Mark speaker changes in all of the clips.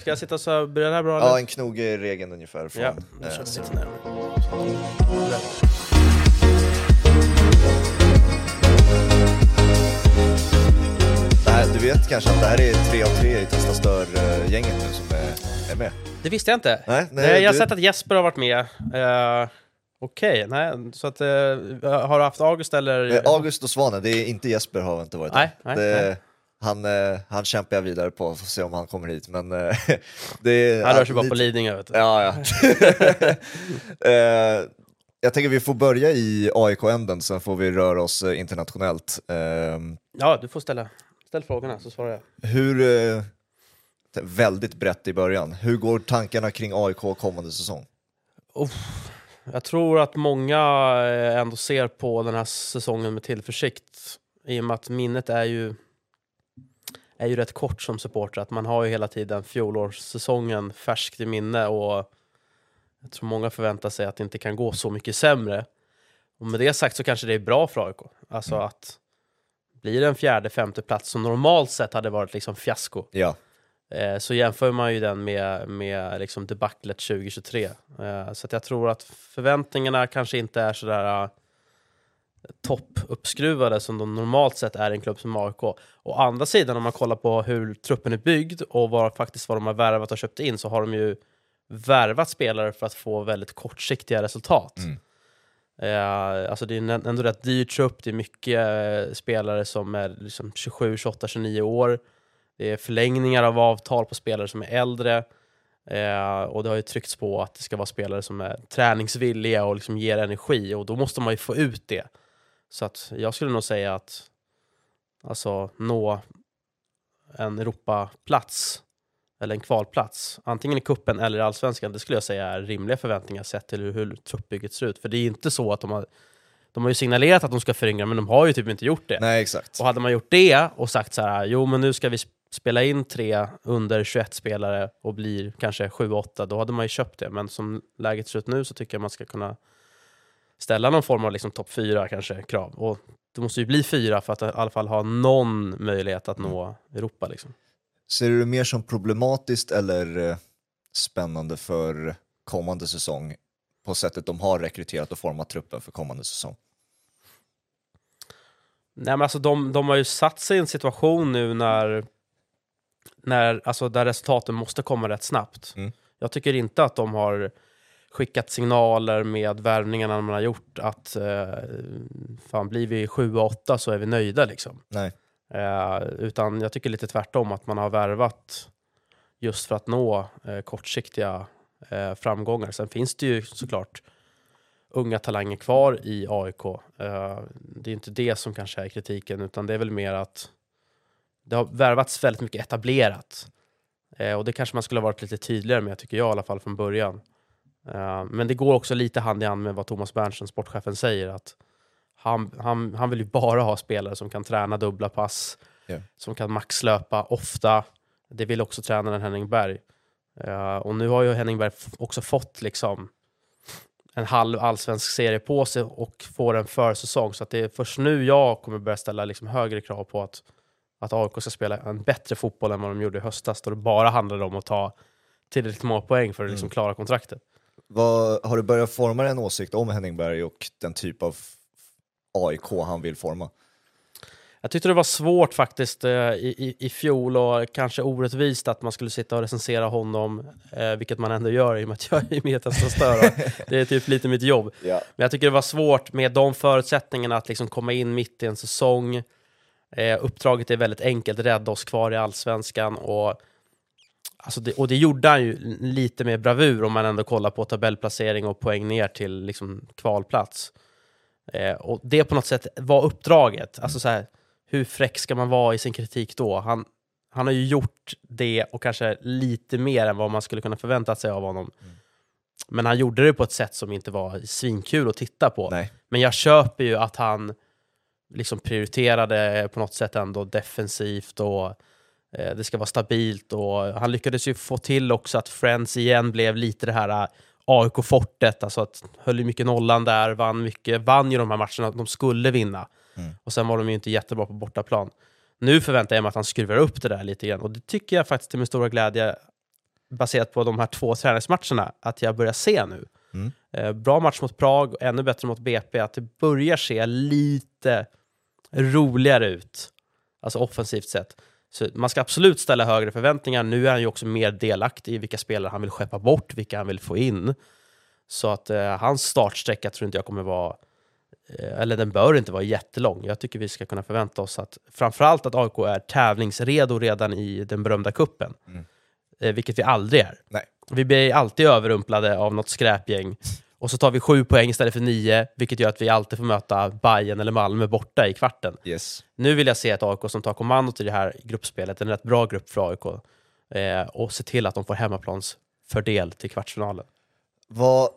Speaker 1: Ska jag sitta så, blir det här bra
Speaker 2: Ja,
Speaker 1: eller?
Speaker 2: en knog är regeln ungefär från...
Speaker 1: Ja, nu
Speaker 2: eh,
Speaker 1: kör vi
Speaker 2: så-
Speaker 1: lite närmare.
Speaker 2: det här, du vet kanske att det här är tre av tre i Testa Stör-gänget nu som är, är med?
Speaker 1: Det visste jag inte.
Speaker 2: Nej,
Speaker 1: Nej, jag har
Speaker 2: du-
Speaker 1: sett att Jesper har varit med. Uh, Okej, nej, så att... eh, har du haft August eller?
Speaker 2: August och Svanen, det är inte Jesper har inte varit
Speaker 1: Nej,
Speaker 2: här.
Speaker 1: nej,
Speaker 2: det,
Speaker 1: nej.
Speaker 2: Han, eh, han kämpar jag vidare på, får se om han kommer hit. Men eh, det är...
Speaker 1: Han rör sig bara på Lidingö vet du.
Speaker 2: Ja, ja. eh, jag tänker vi får börja i AIK-änden, sen får vi röra oss internationellt. Eh,
Speaker 1: Ja, du får ställa, ställ frågorna så svarar jag.
Speaker 2: hur, väldigt brett i början, hur går tankarna kring AIK kommande säsong?
Speaker 1: Jag tror att många ändå ser på den här säsongen med tillförsikt. I och med att minnet är ju, är ju rätt kort som supporter. Att man har ju hela tiden fjolårssäsongen färskt i minne och jag tror många förväntar sig att det inte kan gå så mycket sämre. Och med det sagt så kanske det är bra för AIK. Alltså att blir det en fjärde, femte plats som normalt sett hade varit liksom fiasko
Speaker 2: Ja,
Speaker 1: Eh, så jämför man ju den med, med liksom debaclet 2023. Eh, så jag tror att förväntningarna kanske inte är sådär uh, toppuppskruvade som de normalt sett är i en klubb som AIK. Å andra sidan, om man kollar på hur truppen är byggd och vad, faktiskt vad de har värvat och köpt in, så har de ju värvat spelare för att få väldigt kortsiktiga resultat.
Speaker 2: Mm.
Speaker 1: Eh, alltså det är en ändå rätt dyr trupp, det är mycket eh, spelare som är liksom 27, 28, 29 år. Det är förlängningar av avtal på spelare som är äldre. Eh, och det har ju tryckts på att det ska vara spelare som är träningsvilliga och liksom ger energi och då måste man ju få ut det. Så att jag skulle nog säga att alltså nå en Europaplats eller en kvalplats, antingen i kuppen eller i allsvenskan, det skulle jag säga är rimliga förväntningar sett till hur, hur truppbygget ser ut. För det är inte så att de har, de har ju signalerat att de ska föryngra, men de har ju typ inte gjort det.
Speaker 2: nej exakt.
Speaker 1: Och hade man gjort det och sagt så här, jo men nu ska vi sp- spela in tre under 21 spelare och blir kanske 7-8, då hade man ju köpt det. Men som läget ser ut nu så tycker jag man ska kunna ställa någon form av liksom topp 4 kanske krav. Och det måste ju bli fyra för att i alla fall ha någon möjlighet att nå Europa. Liksom.
Speaker 2: Ser du det mer som problematiskt eller eh, spännande för kommande säsong på sättet de har rekryterat och format truppen för kommande säsong?
Speaker 1: Nej, men alltså de, de har ju satt sig i en situation nu när, när alltså där resultaten måste komma rätt snabbt.
Speaker 2: Mm.
Speaker 1: Jag tycker inte att de har skickat signaler med värvningarna man har gjort att eh, fan, blir vi 7-8 så är vi nöjda liksom.
Speaker 2: Nej.
Speaker 1: Eh, utan jag tycker lite tvärtom att man har värvat just för att nå eh, kortsiktiga eh, framgångar. Sen finns det ju såklart unga talanger kvar i AIK. Eh, det är inte det som kanske är kritiken, utan det är väl mer att det har värvats väldigt mycket etablerat. Eh, och det kanske man skulle ha varit lite tydligare med, tycker jag i alla fall från början. Eh, men det går också lite hand i hand med vad Thomas Berntsen, sportchefen, säger. att han, han, han vill ju bara ha spelare som kan träna dubbla pass,
Speaker 2: Ja.
Speaker 1: som kan maxlöpa ofta. Det vill också tränaren Henning Berg. Eh, och nu har ju Henning Berg också fått liksom en halv allsvensk serie på sig och får en försäsong. Så att det är först nu jag kommer börja ställa liksom högre krav på att, att AIK ska spela en bättre fotboll än vad de gjorde i höstas, då det bara handlade om att ta tillräckligt många poäng för att liksom
Speaker 2: Mm.
Speaker 1: klara kontraktet.
Speaker 2: Vad, har du börjat forma en åsikt om Henning Berg och den typ av AIK han vill forma?
Speaker 1: Jag tyckte det var svårt faktiskt eh, i, i, fjol och kanske orättvist att man skulle sitta och recensera honom, eh, vilket man ändå gör i och med att jag är Testosteron. Det är typ lite mitt jobb.
Speaker 2: Ja.
Speaker 1: Men jag tycker det var svårt med de förutsättningarna att liksom komma in mitt i en säsong. Eh, uppdraget är väldigt enkelt, rädda oss kvar i allsvenskan. Och, alltså det, och det gjorde han ju lite med bravur om man ändå kollar på tabellplacering och poäng ner till liksom kvalplats. Eh, och det på något sätt var uppdraget. Alltså så här, hur fräck ska man vara i sin kritik då? Han, han har ju gjort det och kanske lite mer än vad man skulle kunna förvänta sig av honom. Men han gjorde det på ett sätt som inte var svinkul att titta på.
Speaker 2: Nej.
Speaker 1: Men jag köper ju att han liksom prioriterade på något sätt ändå defensivt och det ska vara stabilt. Och han lyckades ju få till också att Friends igen blev lite det här eh, AIK-fortet, alltså att höll ju mycket nollan där, vann mycket, vann ju de här matcherna de skulle vinna.
Speaker 2: Mm.
Speaker 1: Och sen var de ju inte jättebra på bortaplan. Nu förväntar jag mig att han skruvar upp det där lite grann och det tycker jag faktiskt till min stora glädje baserat på de här två träningsmatcherna att jag börjar se nu.
Speaker 2: Mm.
Speaker 1: Eh, bra match mot Prag och ännu bättre mot BP, att det börjar se lite roligare ut. Alltså offensivt sett. Så man ska absolut ställa högre förväntningar. Nu är han ju också mer delaktig i vilka spelare han vill skeppa bort, vilka han vill få in. Så att eh, hans startsträcka tror inte jag kommer vara, eh, eller den bör inte vara jättelång. Jag tycker vi ska kunna förvänta oss att framförallt att AIK är tävlingsredo redan i den berömda kuppen
Speaker 2: Mm.
Speaker 1: eh, vilket vi aldrig är.
Speaker 2: Nej.
Speaker 1: Vi blir alltid överrumplade av något skräpgäng. Och så tar vi sju poäng istället för nio, vilket gör att vi alltid får möta Bayern eller Malmö borta i kvarten.
Speaker 2: Yes.
Speaker 1: Nu vill jag se ett AIK som tar kommandot i det här gruppspelet, en rätt bra grupp för AIK, eh, och se till att de får hemmaplansfördel till kvartsfinalen.
Speaker 2: Vad,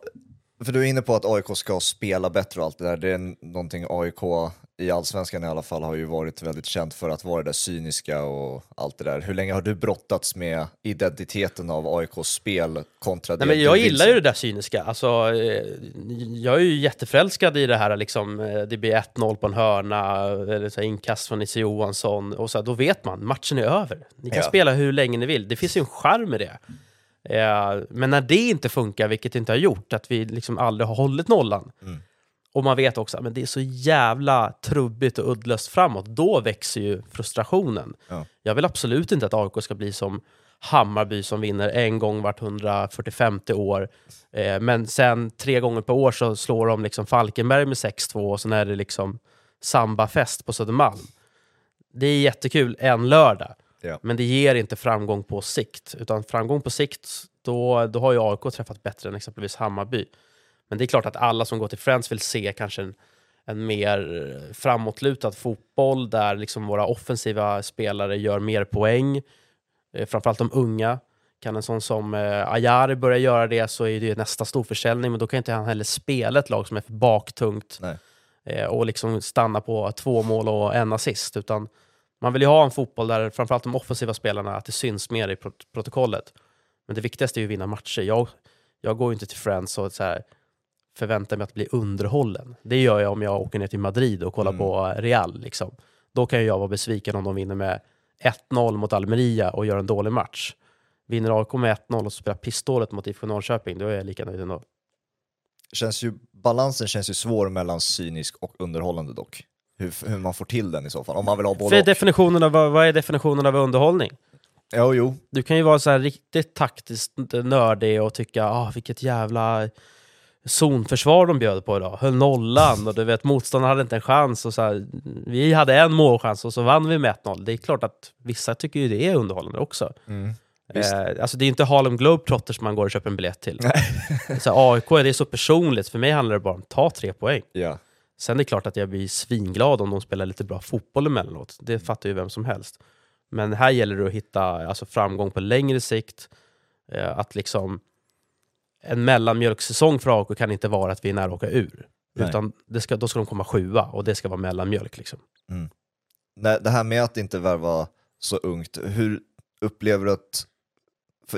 Speaker 2: för du är inne på att AIK ska spela bättre och allt det där. Det är någonting AIK i allsvenskan i alla fall har ju varit väldigt känt för att vara det där cyniska och allt det där. Hur länge har du brottats med identiteten av AIKs spel kontra det
Speaker 1: Nej, men jag gillar ju det där cyniska. Alltså, eh, jag är ju jätteförälskad i det här, liksom, eh, det blir 1-0 på en hörna, eller så inkast från Nisse Johansson, och så här, då vet man, matchen är över. Ni kan
Speaker 2: Ja.
Speaker 1: spela hur länge ni vill, det finns ju en charm i det. Eh, men när det inte funkar, vilket det inte har gjort, att vi liksom aldrig har hållit nollan,
Speaker 2: Mm.
Speaker 1: Och man vet också att det är så jävla trubbigt och uddlöst framåt, då växer ju frustrationen.
Speaker 2: Ja.
Speaker 1: Jag vill absolut inte att AIK ska bli som Hammarby som vinner en gång vart 145 år. Eh, men sen tre gånger per år så slår de liksom Falkenberg med 6-2 och sen är det liksom sambafest på Södermalm. Det är jättekul en lördag,
Speaker 2: Ja.
Speaker 1: men det ger inte framgång på sikt. Utan framgång på sikt, då, då har ju AIK träffat bättre än exempelvis Hammarby. Men det är klart att alla som går till Friends vill se kanske en, en mer framåtlutad fotboll där liksom våra offensiva spelare gör mer poäng. Eh, framförallt de unga. Kan en sån som eh, Ayari börja göra det så är det nästa storförsäljning, men då kan inte han heller spela ett lag som är för baktungt eh, och liksom stanna på två mål och en assist. Utan man vill ju ha en fotboll där framförallt de offensiva spelarna, att det syns mer i prot- protokollet. Men det viktigaste är ju att vinna matcher. Jag, jag går ju inte till Friends och så här, förväntar mig att bli underhållen. Det gör jag om jag åker ner till Madrid och kollar
Speaker 2: Mm.
Speaker 1: på Real. Liksom. Då kan jag vara besviken om de vinner med 1-0 mot Almeria och gör en dålig match. Vinner AIK med 1-0 och spelar pissdåligt mot IFK Norrköping, då är jag lika nöjd ändå.
Speaker 2: Känns ju, balansen känns ju svår mellan cynisk och underhållande dock. Hur, hur man får till den i så fall, om man vill ha både
Speaker 1: För definitionen av, vad är definitionen av underhållning?
Speaker 2: Jo, jo.
Speaker 1: Du kan ju vara så här riktigt taktiskt nördig och tycka ah, vilket jävla zonförsvar de bjöd på idag. Höll nollan och du vet motståndaren hade inte en chans. Och så här, vi hade en målchans och så vann vi med 1-0. Det är klart att vissa tycker ju det är underhållande också.
Speaker 2: Mm.
Speaker 1: Eh, alltså det är inte Harlem Globetrotters man går och köper en biljett till. så AIK är det så personligt, för mig handlar det bara om att ta tre poäng.
Speaker 2: Ja.
Speaker 1: Sen är det klart att jag blir svinglad om de spelar lite bra fotboll emellanåt. Det fattar ju vem som helst. Men här gäller det att hitta alltså, framgång på längre sikt. Eh, att liksom en mellanmjölksäsong för AIK kan inte vara att vi är nära att åka ur.
Speaker 2: Nej.
Speaker 1: Utan det ska, då ska de komma sjua och det ska vara mellanmjölk. Liksom.
Speaker 2: Nej, Det här med att inte värva så ungt, hur upplever du att,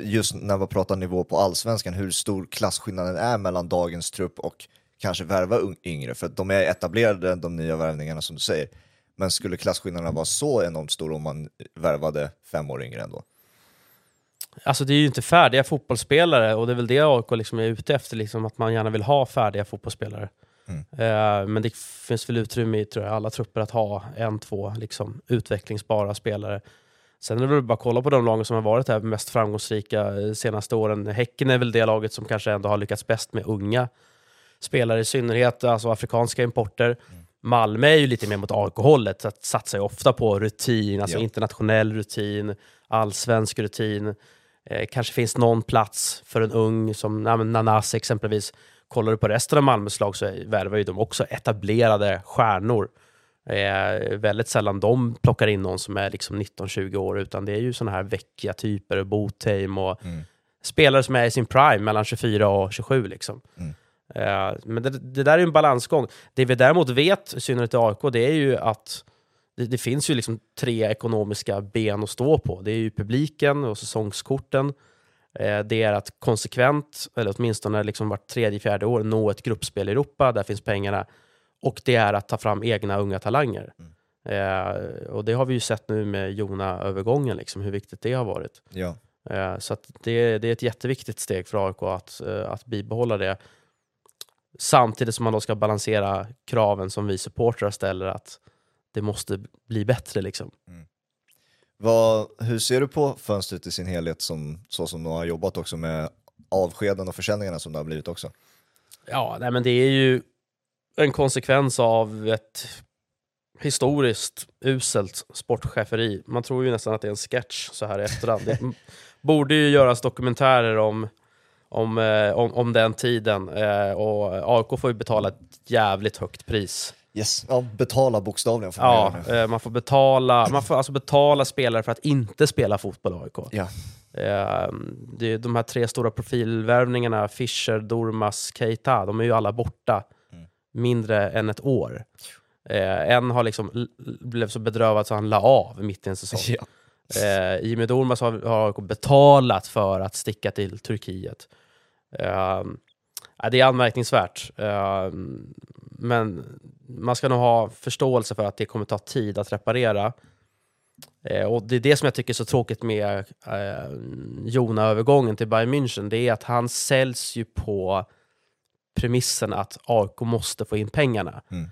Speaker 2: just när vi pratar nivå på allsvenskan, hur stor klasskillnaden är mellan dagens trupp och kanske värva yngre? För att de är etablerade, de nya värvningarna som du säger. Men skulle klasskillnaderna vara så enormt stora om man värvade fem år yngre ändå?
Speaker 1: Alltså det är ju inte färdiga fotbollsspelare och det är väl det AIK liksom är ute efter, liksom, att man gärna vill ha färdiga fotbollsspelare.
Speaker 2: Mm.
Speaker 1: Eh, men det finns väl utrymme i tror jag, alla trupper att ha en, två liksom, utvecklingsbara spelare. Sen är det väl bara att kolla på de lagen som har varit här mest framgångsrika eh, senaste åren. Häcken är väl det laget som kanske ändå har lyckats bäst med unga spelare i synnerhet, alltså afrikanska importer. Malmö är ju lite mer mot AIK-hållet, så att satsar ju ofta på rutin, alltså
Speaker 2: Ja.
Speaker 1: internationell rutin, allsvensk rutin. Eh, kanske finns någon plats för en ung som Nanas exempelvis. Kollar du på resten av Malmös lag så är- värvar ju de också etablerade stjärnor. Eh, väldigt sällan de plockar in någon som är liksom 19-20 år, utan det är ju sådana här veckiga typer, Botheim och
Speaker 2: Mm.
Speaker 1: spelare som är i sin prime mellan 24 och 27. Liksom.
Speaker 2: Mm.
Speaker 1: Eh, men det, det där är ju en balansgång. Det vi däremot vet, i synnerhet i AIK, det är ju att det, det finns ju liksom tre ekonomiska ben att stå på. Det är ju publiken och säsongskorten. Eh, det är att konsekvent, eller åtminstone liksom vart tredje, fjärde år, nå ett gruppspel i Europa. Där finns pengarna. Och det är att ta fram egna unga talanger.
Speaker 2: Mm.
Speaker 1: Eh, och det har vi ju sett nu med Jona-övergången, liksom, hur viktigt det har varit.
Speaker 2: Ja.
Speaker 1: Eh, så det, det är ett jätteviktigt steg för AIK att, eh, att bibehålla det. Samtidigt som man då ska balansera kraven som vi supportrar ställer att det måste bli bättre. Liksom.
Speaker 2: Vad, hur ser du på fönstret i sin helhet, som, så som de har jobbat också med avskeden och försäljningarna som det har blivit också?
Speaker 1: Ja, nej, men det är ju en konsekvens av ett historiskt uselt sportcheferi. Man tror ju nästan att det är en sketch så här i efterhand. Det borde ju göras dokumentärer om, om, eh, om, om den tiden eh, och AIK får ju betala ett jävligt högt pris.
Speaker 2: Yes. Ja, betala bokstavligen får man
Speaker 1: Ja, eh, man får betala, man får alltså betala spelare för att inte spela fotboll i AIK.
Speaker 2: Ja.
Speaker 1: Eh, det är de här tre stora profilvärvningarna, Fischer, Dormas, Keita, de är ju alla borta
Speaker 2: Mm.
Speaker 1: mindre än ett år. Eh, en har liksom blev så bedrövad så han la av mitt i en säsong.
Speaker 2: Ja.
Speaker 1: Eh, Jimmy Dormas har, betalat för att sticka till Turkiet. Det är anmärkningsvärt. Men man ska nog ha förståelse för att det kommer ta tid att reparera. Eh, och Det är det som jag tycker är så tråkigt med eh, Jona-övergången till Bayern München. Det är att han säljs ju på premissen att AIK måste få in pengarna.
Speaker 2: Mm.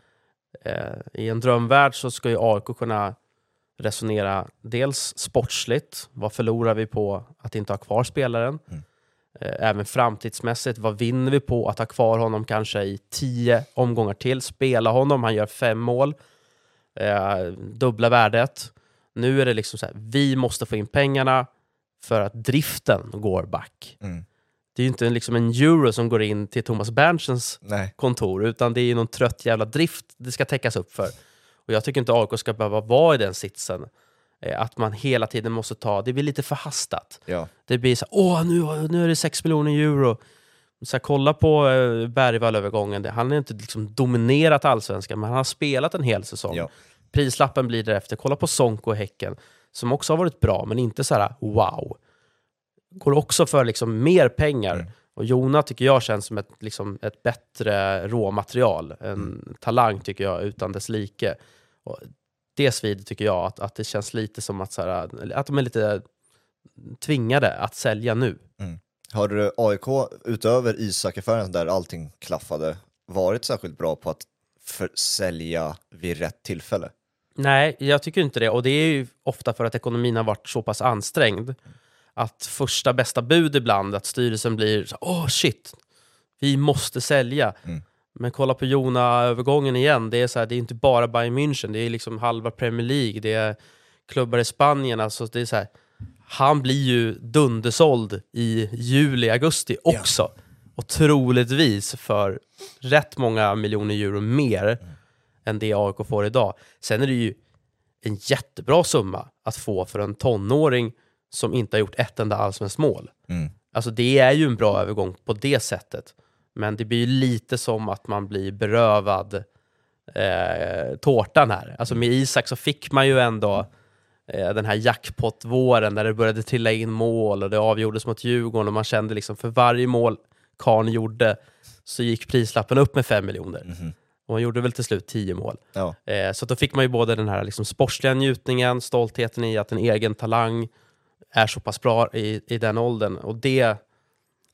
Speaker 1: Eh, I en drömvärld så ska ju AIK kunna resonera dels sportsligt, vad förlorar vi på att inte ha kvar spelaren?
Speaker 2: Mm.
Speaker 1: Eh, Även framtidsmässigt, vad vinner vi på att ha kvar honom kanske i tio omgångar till? Spela honom, han gör fem mål, eh, dubbla värdet. Nu är det liksom så här, vi måste få in pengarna för att driften går back.
Speaker 2: Mm.
Speaker 1: Det är ju inte liksom en euro som går in till Thomas Berntsens kontor, utan det är ju någon trött jävla drift det ska täckas upp för. Och jag tycker inte AIK ska behöva vara i den sitsen. Eh, att man hela tiden måste ta, det blir lite förhastat.
Speaker 2: Ja.
Speaker 1: Det blir så åh nu, nu är det 6 miljoner euro. Så här, kolla på eh, Bergvall-övergången, han har inte liksom dominerat allsvenskan, men han har spelat en hel säsong.
Speaker 2: Ja.
Speaker 1: Prislappen blir därefter. Kolla på Sonko och Häcken, som också har varit bra, men inte så här wow. Går också för liksom mer pengar.
Speaker 2: Mm.
Speaker 1: Och Jona tycker jag känns som ett, liksom ett bättre råmaterial. En
Speaker 2: Mm.
Speaker 1: talang tycker jag utan dess like. Och det svider tycker jag, att, att det känns lite som att, så här, att de är lite tvingade att sälja nu.
Speaker 2: Har du AIK, utöver Isak-affären där allting klaffade, varit särskilt bra på att försälja vid rätt tillfälle?
Speaker 1: Nej, jag tycker inte det. Och det är ju ofta för att ekonomin har varit så pass ansträngd. Att första bästa bud ibland, att styrelsen blir så, åh shit, vi måste sälja.
Speaker 2: Mm.
Speaker 1: Men kolla på Jona-övergången igen, det är, så här, det är inte bara Bayern München, det är liksom halva Premier League, det är klubbar i Spanien. Alltså det är så här, han blir ju dundersåld i juli, augusti också. Och troligtvis för rätt många miljoner euro mer än det AIK får idag. Sen är det ju en jättebra summa att få för en tonåring som inte har gjort ett enda allsvenskt mål.
Speaker 2: Mm.
Speaker 1: Alltså det är ju en bra övergång på det sättet. Men det blir ju lite som att man blir berövad eh, tårtan här. Alltså med Isak så fick man ju ändå eh, den här jackpot-våren där det började trilla in mål och det avgjordes mot Djurgården och man kände liksom för varje mål Karn gjorde så gick prislappen upp med 5 miljoner.
Speaker 2: Mhm.
Speaker 1: Och han gjorde väl till slut 10 mål.
Speaker 2: Ja.
Speaker 1: Eh, så då fick man ju både den här liksom sportsliga njutningen, stoltheten i att en egen talang är så pass bra i, i den åldern. Och det,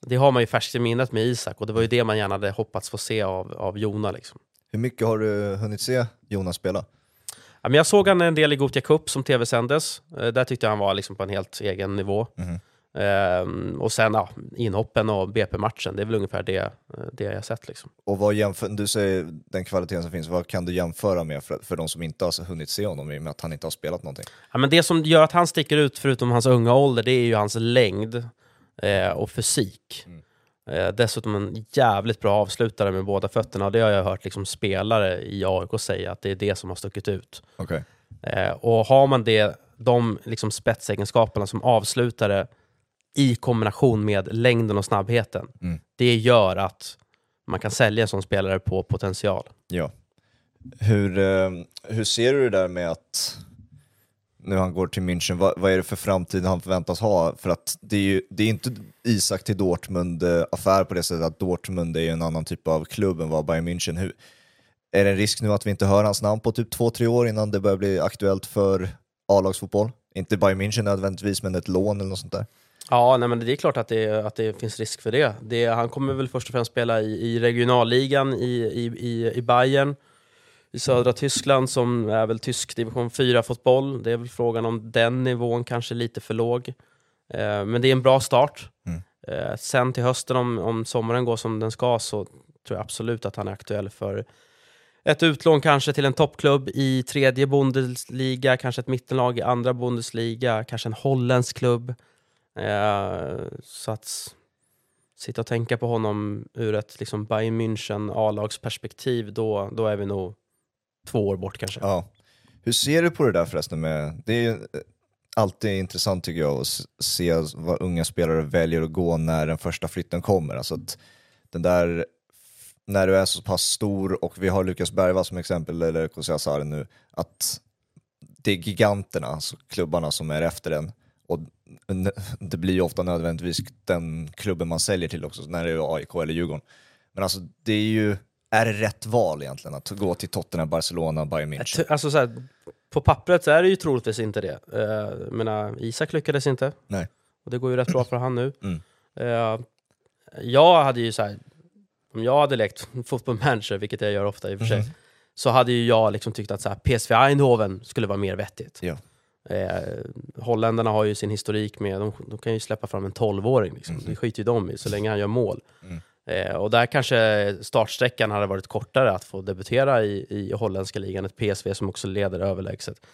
Speaker 1: det har man ju färskt i minnet med Isak och det var ju det man gärna hade hoppats få se av, av Jona. Liksom.
Speaker 2: Hur mycket har du hunnit se Jonas spela?
Speaker 1: Ja, men jag såg han en del i Gothia Cup som tv-sändes. Eh, där tyckte jag han var liksom på en helt egen nivå.
Speaker 2: Mhm.
Speaker 1: Ehm, och sen ja, inhoppen och BP-matchen, det är väl ungefär det, eh, det jag sett. Liksom.
Speaker 2: Och vad jämför, du säger den kvaliteten som finns, vad kan du jämföra med för, för de som inte har hunnit se honom i och med att han inte har spelat någonting?
Speaker 1: Ja, men det som gör att han sticker ut, förutom hans unga ålder, det är ju hans längd eh, och fysik.
Speaker 2: Mm.
Speaker 1: Eh, dessutom en jävligt bra avslutare med båda fötterna. Det har jag hört liksom, spelare i AIK säga, att det är det som har stuckit ut.
Speaker 2: Okej.
Speaker 1: Eh, och har man det, de liksom, spetsegenskaperna som avslutare i kombination med längden och snabbheten,
Speaker 2: Mm.
Speaker 1: det gör att man kan sälja en sån spelare på potential.
Speaker 2: Ja. Hur, eh, hur ser du det där med att nu han går till München, vad, vad är det för framtid han förväntas ha? För att det är ju det är inte Isak till Dortmund-affär på det sättet att Dortmund är ju en annan typ av klubb än vad Bayern München. Hur, är det en risk nu att vi inte hör hans namn på typ två, tre år innan det börjar bli aktuellt för A-lagsfotboll? Inte Bayern München nödvändigtvis, men ett lån eller något sånt där.
Speaker 1: Ja, nej, men det är klart att det, att det finns risk för det. det. Han kommer väl först och främst spela i, i regionalligan i, i, i, i Bayern i södra Tyskland som är väl tysk division 4-fotboll. Det är väl frågan om den nivån kanske är lite för låg. Eh, men det är en bra start.
Speaker 2: Mm.
Speaker 1: Eh, sen till hösten, om, om sommaren går som den ska, så tror jag absolut att han är aktuell för ett utlån kanske till en toppklubb i tredje Bundesliga, kanske ett mittenlag i andra Bundesliga, kanske en holländsk klubb. Eh, så att sitta och tänka på honom ur ett liksom Bayern München A-lagsperspektiv, då, då är vi nog två år bort kanske.
Speaker 2: Ja. Hur ser du på det där förresten? Med, det är ju eh, alltid intressant tycker jag att se vad unga spelare väljer att gå när den första flytten kommer. Alltså att den där, när du är så pass stor och vi har Lukas Bergvall som exempel, eller Kosi Asare nu, att det är giganterna, alltså klubbarna som är efter den. Och det blir ju ofta nödvändigtvis den klubben man säljer till också, när det är AIK eller Djurgården. Men alltså det är ju är det rätt val egentligen att gå till Tottenham, Barcelona, Bayern München?
Speaker 1: Alltså så här, på pappret så är det ju troligtvis inte det. Uh, menar, Isak lyckades inte.
Speaker 2: Nej.
Speaker 1: Och det går ju rätt bra för han nu.
Speaker 2: Mm.
Speaker 1: Uh, jag hade ju så här, om jag hade lekt fotboll manager, vilket jag gör ofta i och för sig, mm. så hade ju jag liksom tyckt att så här, PSV Eindhoven skulle vara mer vettigt.
Speaker 2: Ja.
Speaker 1: Eh, holländarna har ju sin historik med, de, de kan ju släppa fram en 12-åring, liksom. mm. det skiter ju de i, så länge han gör mål. Mm. Eh, och där kanske startsträckan hade varit kortare att få debutera i, i holländska ligan, ett PSV som också leder överlägset.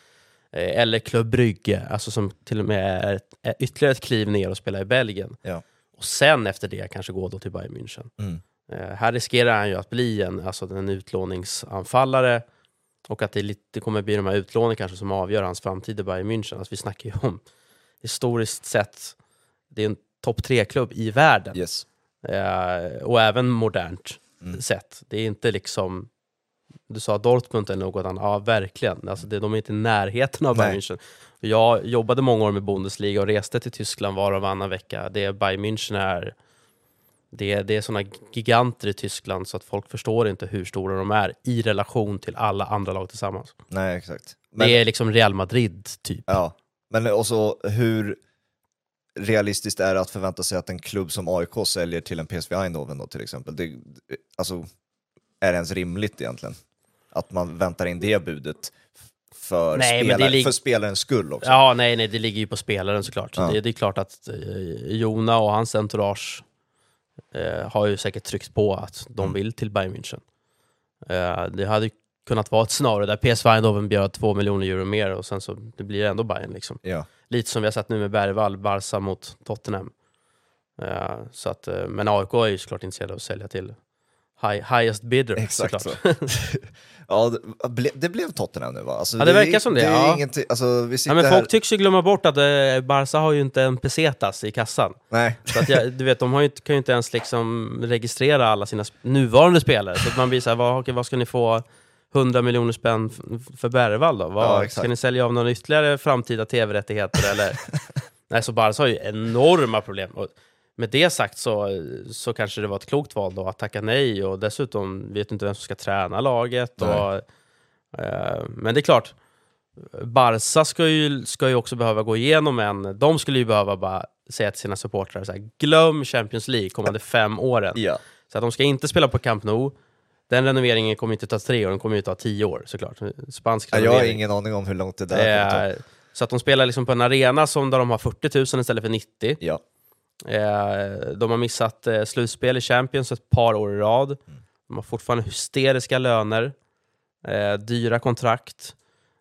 Speaker 1: Eh, eller Club Brygge, alltså som till och med är, ett, är ytterligare ett kliv ner och spela i Belgien.
Speaker 2: Ja.
Speaker 1: Och sen efter det kanske gå då till Bayern München.
Speaker 2: Mm.
Speaker 1: Eh, här riskerar han ju att bli en, alltså en utlåningsanfallare och att det, lite, det kommer bli de här utlånen kanske som avgör hans framtid i Bayern München. Alltså vi snackar ju om, historiskt sett, det är en topp tre-klubb i världen.
Speaker 2: Yes.
Speaker 1: Eh, och även modernt mm. sett. Det är inte liksom... Du sa Dortmund eller något annat, ja verkligen. Alltså det, de är inte i närheten av Bayern München. Jag jobbade många år med Bundesliga och reste till Tyskland var och varannan vecka. Det Bayern München är... Det, det är sådana giganter i Tyskland så att folk förstår inte hur stora de är i relation till alla andra lag tillsammans.
Speaker 2: Nej, exakt. Men,
Speaker 1: det är liksom Real Madrid, typ.
Speaker 2: Ja, men också hur realistiskt är det att förvänta sig att en klubb som AIK säljer till en PSV Eindhoven då till exempel? Det, alltså, är det ens rimligt egentligen? Att man väntar in det budet för, nej, spelare, för spelarens skull också?
Speaker 1: Ja, nej, nej, det ligger ju på spelaren såklart. Ja. Det, det, är klart att eh, Jona och hans entourage eh, har ju säkert tryckt på att de mm. vill till Bayern München. Eh, det hade kunnat vara ett scenario där PSV Eindhoven bjöd två miljoner euro mer och sen så det blir ändå Bayern liksom.
Speaker 2: Ja.
Speaker 1: Lite som vi har sett nu med Bergvall, Barca mot Tottenham. Uh, så att, uh, men AIK är ju såklart intresserade av att sälja till high, highest bidder
Speaker 2: Exakt Så. ja, det, det, blev Tottenham nu va?
Speaker 1: Alltså, ja, det, det verkar som det.
Speaker 2: det
Speaker 1: ja.
Speaker 2: alltså, vi
Speaker 1: ja, men
Speaker 2: här...
Speaker 1: Folk tycks ju glömma bort att uh, Barca har ju inte en pesetas i kassan.
Speaker 2: Nej.
Speaker 1: Så att jag, du vet, de har ju, kan ju inte ens liksom registrera alla sina nuvarande spelare. Så att man blir såhär, vad, vad ska ni få? 100 miljoner spänn för Bergvall då? Vad, ja, ska ni sälja av några ytterligare framtida tv-rättigheter eller? Nej, så Barca har ju enorma problem. Och med det sagt så, så kanske det var ett klokt val då att tacka nej och dessutom vet inte vem som ska träna laget. Och, eh, men det är klart, Barca ska ju, ska ju också behöva gå igenom en... De skulle ju behöva bara säga till sina supportrar så här, glöm Champions League kommande fem åren.
Speaker 2: Ja.
Speaker 1: Så att de ska inte spela på Camp Nou, den renoveringen kommer inte ta tre år, den kommer ju ta tio år såklart. Spansk
Speaker 2: ja, Jag har ingen aning om hur långt det där kommer
Speaker 1: ta. Så att de spelar liksom på en arena som där de har 40 000 istället för 90.
Speaker 2: Ja.
Speaker 1: Eh, de har missat eh, slutspel i Champions ett par år i rad. Mm. De har fortfarande hysteriska löner, eh, dyra kontrakt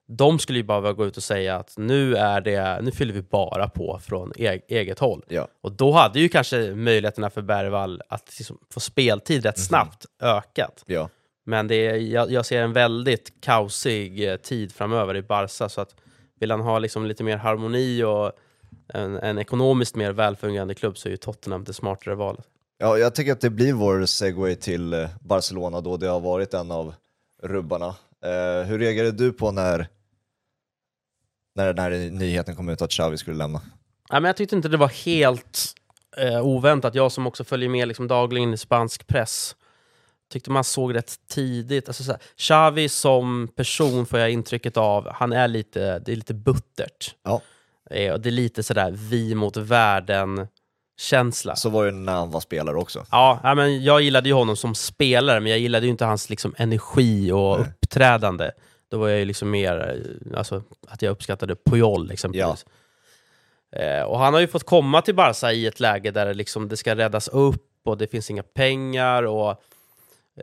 Speaker 1: de skulle ju bara gå ut och säga att nu, är det, nu fyller vi bara på från e eget håll.
Speaker 2: Ja.
Speaker 1: Och då hade ju kanske möjligheterna för Bergvall att liksom få speltid rätt mm. snabbt ökat.
Speaker 2: Ja.
Speaker 1: Men det är, jag, jag, ser en väldigt kaosig eh, tid framöver i Barca, så att vill han ha liksom lite mer harmoni och en, en ekonomiskt mer välfungerande klubb så är ju Tottenham det smartare valet.
Speaker 2: Ja, jag tycker att det blir vår segway till eh, Barcelona då det har varit en av rubbarna. Eh, hur reagerade du på när när den här nyheten kom ut att Xavi skulle lämna?
Speaker 1: Ja, men jag tyckte inte det var helt eh, oväntat. Jag som också följer med liksom dagligen i spansk press tyckte man såg rätt tidigt. Alltså så här, Xavi som person får jag intrycket av, han är lite, det är lite buttert.
Speaker 2: Ja.
Speaker 1: Eh, och det är lite sådär vi mot världen-känsla.
Speaker 2: Så var det när han var spelare också.
Speaker 1: Ja, ja, men jag gillade ju honom som spelare, men jag gillade ju inte hans liksom, energi och
Speaker 2: Nej.
Speaker 1: uppträdande. Då var jag ju liksom mer, eh, alltså, att jag uppskattade Puyol exempelvis. Eh, och han har ju fått komma till Barca i ett läge där det, liksom, det ska räddas upp och det finns inga pengar och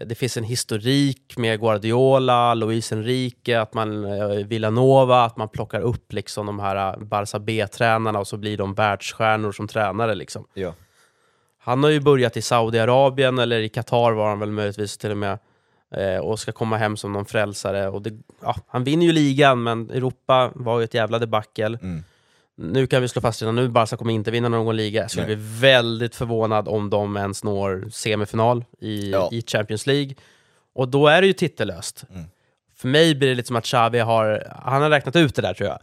Speaker 1: det finns en historik med Guardiola, Luis Enrique, att man, eh, Villanova, att man plockar upp liksom de här eh, Barca B-tränarna och så blir de världsstjärnor som tränare. Liksom.
Speaker 2: Ja.
Speaker 1: Han har ju börjat i Saudiarabien, eller i Qatar var han väl möjligtvis till och med, eh, och ska komma hem som någon frälsare. Och det, ja, han vinner ju ligan, men Europa var ju ett jävla debacle.
Speaker 2: Mm.
Speaker 1: Nu kan vi slå fast redan nu, Barca kommer inte vinna någon liga. Jag skulle
Speaker 2: Nej.
Speaker 1: bli väldigt förvånad om de ens når semifinal i,
Speaker 2: Ja.
Speaker 1: i Champions League. Och då är det ju titellöst.
Speaker 2: Mm.
Speaker 1: För mig blir det lite som att Xavi har, han har räknat ut det där tror jag.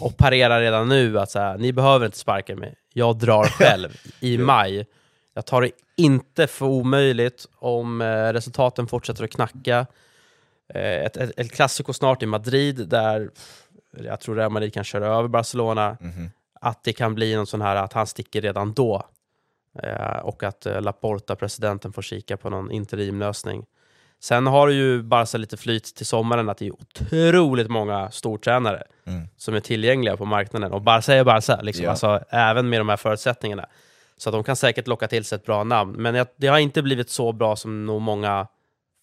Speaker 1: Och parerar redan nu att så här, ni behöver inte sparka mig. Jag drar själv i maj. Jag tar det inte för omöjligt om eh, resultaten fortsätter att knacka. Eh, ett, ett, ett klassiko snart i Madrid där jag tror Real Madrid kan köra över Barcelona.
Speaker 2: Mhm.
Speaker 1: Att det kan bli någon sån här att han sticker redan då. Eh, och att eh, Laporta, presidenten, får kika på någon interimlösning. Sen har ju Barca lite flyt till sommaren att det är otroligt många stortränare
Speaker 2: Mm.
Speaker 1: som är tillgängliga på marknaden. Och Barca är Barca, liksom.
Speaker 2: Ja.
Speaker 1: alltså, även med de här förutsättningarna. Så att de kan säkert locka till sig ett bra namn. Men det har inte blivit så bra som nog många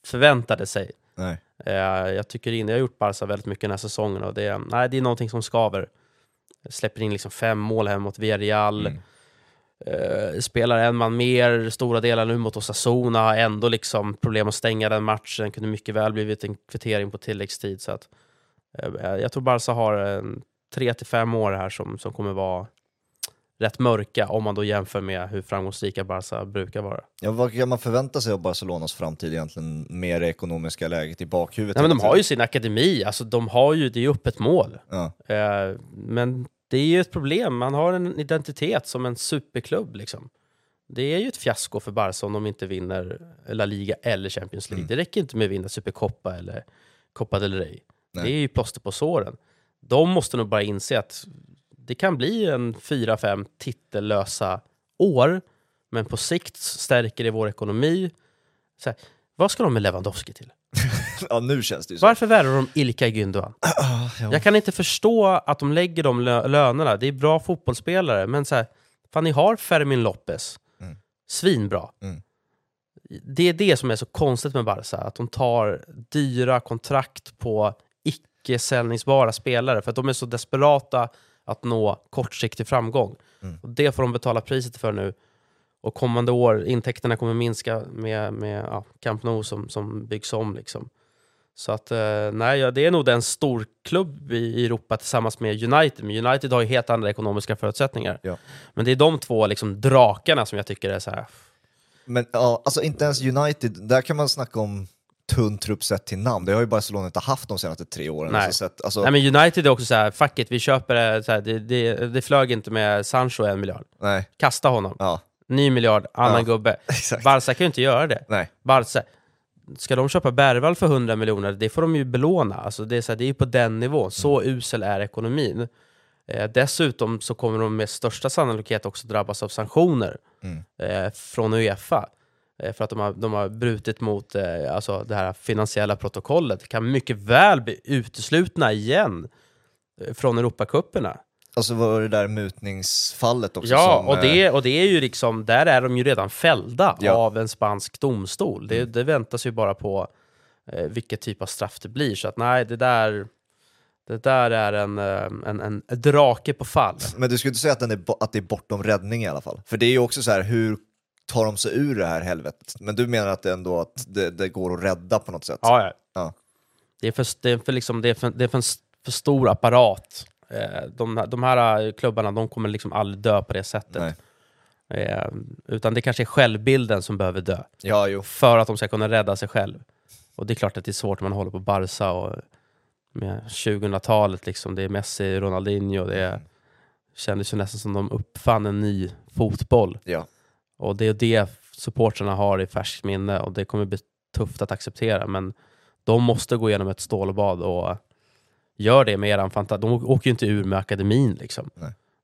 Speaker 1: förväntade sig.
Speaker 2: Nej.
Speaker 1: Eh, jag tycker in, jag har gjort Barca väldigt mycket den här säsongen och det, nej, det är någonting som skaver. Släpper in liksom fem mål hem mot Villarreal.
Speaker 2: Mm.
Speaker 1: Eh, spelar en man mer stora delar nu mot Osasuna, har ändå liksom problem att stänga den matchen. Kunde mycket väl blivit en kvittering på tilläggstid. Så att, eh, jag tror Barca har en tre till fem år här som, som kommer vara rätt mörka om man då jämför med hur framgångsrika Barca brukar vara.
Speaker 2: Ja, vad kan man förvänta sig av Barcelonas framtid egentligen med det ekonomiska läget i bakhuvudet?
Speaker 1: Nej, men de har ju sin akademi, alltså de har ju, det är ju öppet mål.
Speaker 2: Ja.
Speaker 1: Eh, men det är ju ett problem, man har en identitet som en superklubb. Liksom. Det är ju ett fiasko för Barca om de inte vinner La Liga eller Champions League.
Speaker 2: Mm.
Speaker 1: Det räcker inte med att vinna Supercoppa eller Copa del Rey.
Speaker 2: Nej.
Speaker 1: Det är ju plåster på såren. De måste nog bara inse att det kan bli en fyra, fem titellösa år, men på sikt stärker det vår ekonomi. Så här, vad ska de med Lewandowski till?
Speaker 2: ja, nu känns det ju så.
Speaker 1: Varför värvar de Ilkay Gündogan?
Speaker 2: Ja.
Speaker 1: Jag kan inte förstå att de lägger de lö- lönerna. Det är bra fotbollsspelare, men så här, fan ni har Fermin Lopez.
Speaker 2: Mm.
Speaker 1: Svinbra.
Speaker 2: Mm.
Speaker 1: Det är det som är så konstigt med Barca, att de tar dyra kontrakt på icke-säljningsbara spelare, för att de är så desperata att nå kortsiktig framgång.
Speaker 2: Mm.
Speaker 1: Och det får de betala priset för nu. Och kommande år, intäkterna kommer minska med, med ja, Camp Nou som, som byggs om. Liksom. Så att, eh, nej, det är nog den storklubb i Europa tillsammans med United. Men United har ju helt andra ekonomiska förutsättningar.
Speaker 2: Ja.
Speaker 1: Men det är de två liksom, drakarna som jag tycker är så här.
Speaker 2: Men ja, alltså inte ens United, där kan man snacka om tunn trupp sett till namn. Det har ju Barcelona inte haft de senaste tre åren.
Speaker 1: Nej.
Speaker 2: Alltså, sett, alltså,
Speaker 1: Nej, men United är också så här, fuck it, vi köper det. Så här, det, det. Det flög inte med Sancho en miljard.
Speaker 2: nej.
Speaker 1: Kasta honom.
Speaker 2: Ja,
Speaker 1: Ny miljard, annan
Speaker 2: Ja.
Speaker 1: gubbe.
Speaker 2: exakt.
Speaker 1: Barca kan ju inte göra det.
Speaker 2: Nej.
Speaker 1: Barca, ska de köpa Bergvall för 100 miljoner, det får de ju belåna. Alltså det, är här, det är ju på den nivån. Så
Speaker 2: Mm.
Speaker 1: usel är ekonomin. Eh, dessutom så kommer de med största sannolikhet också drabbas av sanktioner
Speaker 2: Mm.
Speaker 1: eh, från Uefa. Eh, för att de har, de har brutit mot eh, alltså det här finansiella protokollet. Kan mycket väl bli uteslutna igen eh, från Europacuperna.
Speaker 2: Alltså var det där mutningsfallet också
Speaker 1: Ja,
Speaker 2: som,
Speaker 1: och det, och det är ju liksom, där är de ju redan fällda
Speaker 2: Ja.
Speaker 1: av en spansk domstol. Det,
Speaker 2: Mm.
Speaker 1: det väntas ju bara på eh, vilket typ av straff det blir. Så att nej, det där, det där är en, en, en drake på fall.
Speaker 2: Men du skulle inte säga att, den är, att det är bortom räddning i alla fall? För det är ju också så här, hur tar de sig ur det här helvetet? Men du menar att det ändå att det, det går att rädda på något sätt?
Speaker 1: Ja, ja.
Speaker 2: Ja.
Speaker 1: Det är för, det är för, liksom, det är för, det är för en för stor apparat. Eh, de, här- de här klubbarna de kommer liksom aldrig dö på det sättet.
Speaker 2: Nej.
Speaker 1: Eh, utan det kanske är självbilden som behöver dö.
Speaker 2: Ja, jo.
Speaker 1: för att de ska kunna rädda sig själv. Och det är klart att det är svårt när man håller på Barca och med 2000-talet, liksom. det är Messi, Ronaldinho, det är, kändes ju nästan som de uppfann en ny fotboll.
Speaker 2: Ja.
Speaker 1: Och det är det supportrarna har i färskt minne och det kommer bli tufft att acceptera, men de måste gå igenom ett stålbad och gör det med eran fantasi. De åker ju inte ur med akademin liksom.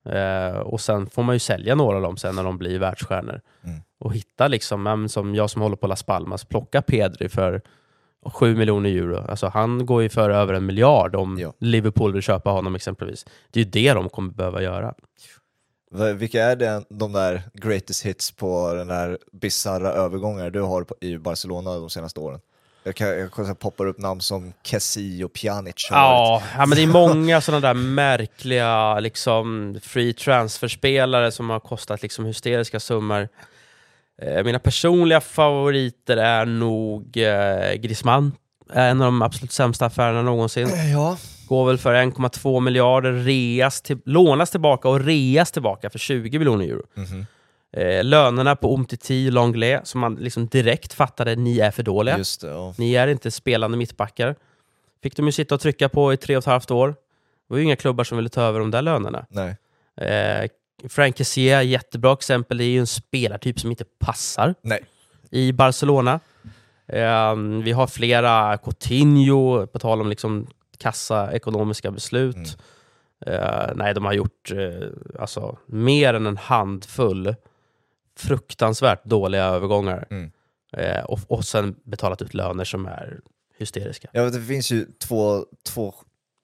Speaker 1: Eh, och sen får man ju sälja några av dem sen när de blir världsstjärnor.
Speaker 2: Mm.
Speaker 1: Och hitta liksom, som jag som håller på Las Palmas, plocka Pedri för 7 miljoner euro. Alltså han går ju för över en miljard om
Speaker 2: Ja.
Speaker 1: Liverpool vill köpa honom exempelvis. Det är ju det de kommer behöva göra.
Speaker 2: Vilka är det, de där greatest hits på den där bisarra övergångar du har i Barcelona de senaste åren? Jag, kan, jag kan, poppar upp namn som Kessie och Pjanic.
Speaker 1: Ja, ja, men det är många sådana där märkliga liksom, free transfer-spelare som har kostat liksom, hysteriska summor. Eh, mina personliga favoriter är nog eh, Griezmann. En av de absolut sämsta affärerna någonsin.
Speaker 2: Ja,
Speaker 1: Går väl för 1,2 miljarder, reas till, lånas tillbaka och reas tillbaka för 20 miljoner euro.
Speaker 2: Mhm.
Speaker 1: Eh, lönerna på Umtiti Longley, som man liksom direkt fattade, ni är för dåliga.
Speaker 2: det. Ja.
Speaker 1: Ni är inte spelande mittbackar. Fick de ju sitta och trycka på i tre och ett halvt år. Det var ju inga klubbar som ville ta över de där lönerna.
Speaker 2: Nej.
Speaker 1: Eh, Frank Kessie, jättebra exempel, det är ju en spelartyp som inte passar
Speaker 2: Nej.
Speaker 1: i Barcelona. Eh, vi har flera, Coutinho, på tal om liksom kassa ekonomiska beslut.
Speaker 2: Mm.
Speaker 1: Eh, nej, de har gjort eh, alltså, mer än en handfull fruktansvärt dåliga övergångar.
Speaker 2: Mm.
Speaker 1: Eh, och, och sen betalat ut löner som är hysteriska.
Speaker 2: Ja, det finns ju två, två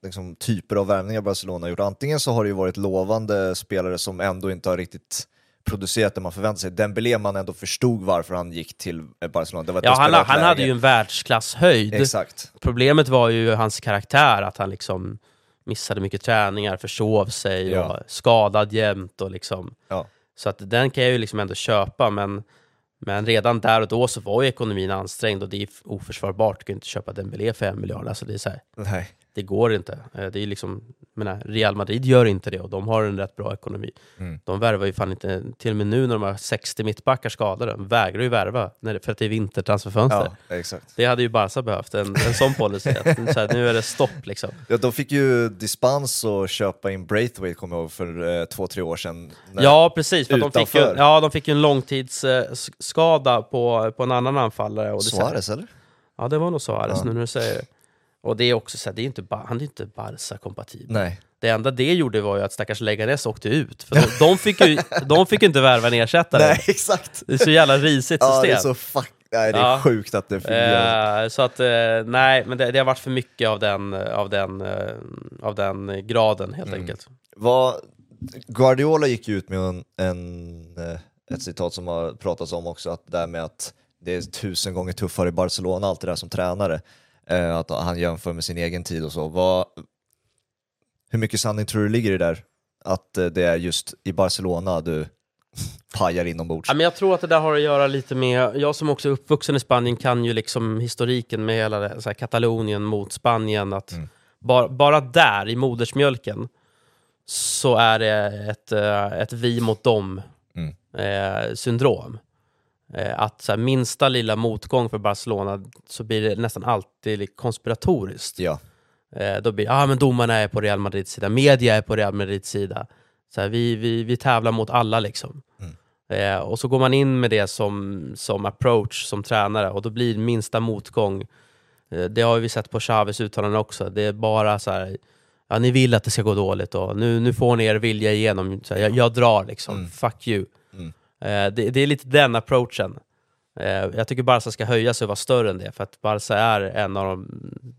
Speaker 2: liksom, typer av värvningar Barcelona har gjort. Antingen så har det ju varit lovande spelare som ändå inte har riktigt producerat det man förväntade sig. Dembélé man ändå förstod varför han gick till eh, Barcelona. Det var
Speaker 1: Ja, han, han hade ju en världsklasshöjd.
Speaker 2: Exakt.
Speaker 1: Problemet var ju hans karaktär, att han liksom missade mycket träningar, försov sig,
Speaker 2: Ja.
Speaker 1: och skadad jämt och liksom.
Speaker 2: Ja.
Speaker 1: Så att den kan jag ju liksom ändå köpa, men, men redan där och då så var ju ekonomin ansträngd och det är oförsvarbart. Du kan inte köpa Dembélé för en miljard. Alltså det, är så här,
Speaker 2: Nej.
Speaker 1: Det går inte. Eh, Det är liksom, menar, Real Madrid gör inte det och de har en rätt bra ekonomi.
Speaker 2: Mm.
Speaker 1: De värvar ju fan inte, till och med nu när de har 60 mittbackar skadade, de vägrar ju värva när det, för att det är vintertransferfönster.
Speaker 2: Ja, exakt.
Speaker 1: Det hade ju Barca behövt, en, en sån policy. Att, så här, nu är det stopp liksom.
Speaker 2: Ja, de fick ju dispens att köpa in Braithwaite, kommer jag ihåg, för eh, två, tre år sedan. När-
Speaker 1: Ja, precis. För de, fick ju, ja, de fick ju en långtidsskada på, på en annan anfallare. Och
Speaker 2: Suarez, eller?
Speaker 1: Ja, det var nog Suarez
Speaker 2: Ja.
Speaker 1: nu när du säger det. Och det är också så här, det är inte, han är inte Barca-kompatibel.
Speaker 2: Nej.
Speaker 1: Det enda det gjorde var ju att stackars Leganes åkte ut. För de, de, fick ju, de fick inte värva en ersättare.
Speaker 2: Nej, exakt.
Speaker 1: Det är så jävla risigt
Speaker 2: Ja, det är
Speaker 1: system.
Speaker 2: så fuck... Nej, det är
Speaker 1: Ja.
Speaker 2: sjukt att det fungerar.
Speaker 1: Eh, så att, eh, nej, men det, det har varit för mycket av den, av den, eh, av den graden helt
Speaker 2: Mm.
Speaker 1: enkelt.
Speaker 2: Vad, Guardiola gick ju ut med en, en, eh, ett citat som har pratats om också, att det där med att det är tusen gånger tuffare i Barcelona, allt det där som tränare. Eh, att han jämför med sin egen tid och så. Vad, hur mycket sanning tror du ligger i det där? Att eh, det är just i Barcelona du pajar inombords?
Speaker 1: Ja, men jag tror att det där har att göra lite med, jag som också är uppvuxen i Spanien kan ju liksom historiken med hela det, så här, Katalonien mot Spanien. Att
Speaker 2: Mm.
Speaker 1: bara, bara där, i modersmjölken, så är det ett, eh, ett vi mot dem
Speaker 2: Mm.
Speaker 1: eh, syndrom. Eh, att så här, minsta lilla motgång för Barcelona så blir det nästan alltid konspiratoriskt.
Speaker 2: Ja,
Speaker 1: Eh, då blir ah, men domarna är på Real Madrids sida, media är på Real Madrids sida. Så här, vi, vi, vi tävlar mot alla liksom. Eh, och så går man in med det som, som approach som tränare och då blir minsta motgång, eh, det har vi sett på Chavez uttalanden också, det är bara så här, ja ni vill att det ska gå dåligt och nu, nu får ni er vilja igenom, så här, jag, jag drar liksom,
Speaker 2: Mm.
Speaker 1: fuck you. Eh, det, det är lite den approachen. Eh, jag tycker Barca ska höja sig och vara större än det, för att Barca är en av de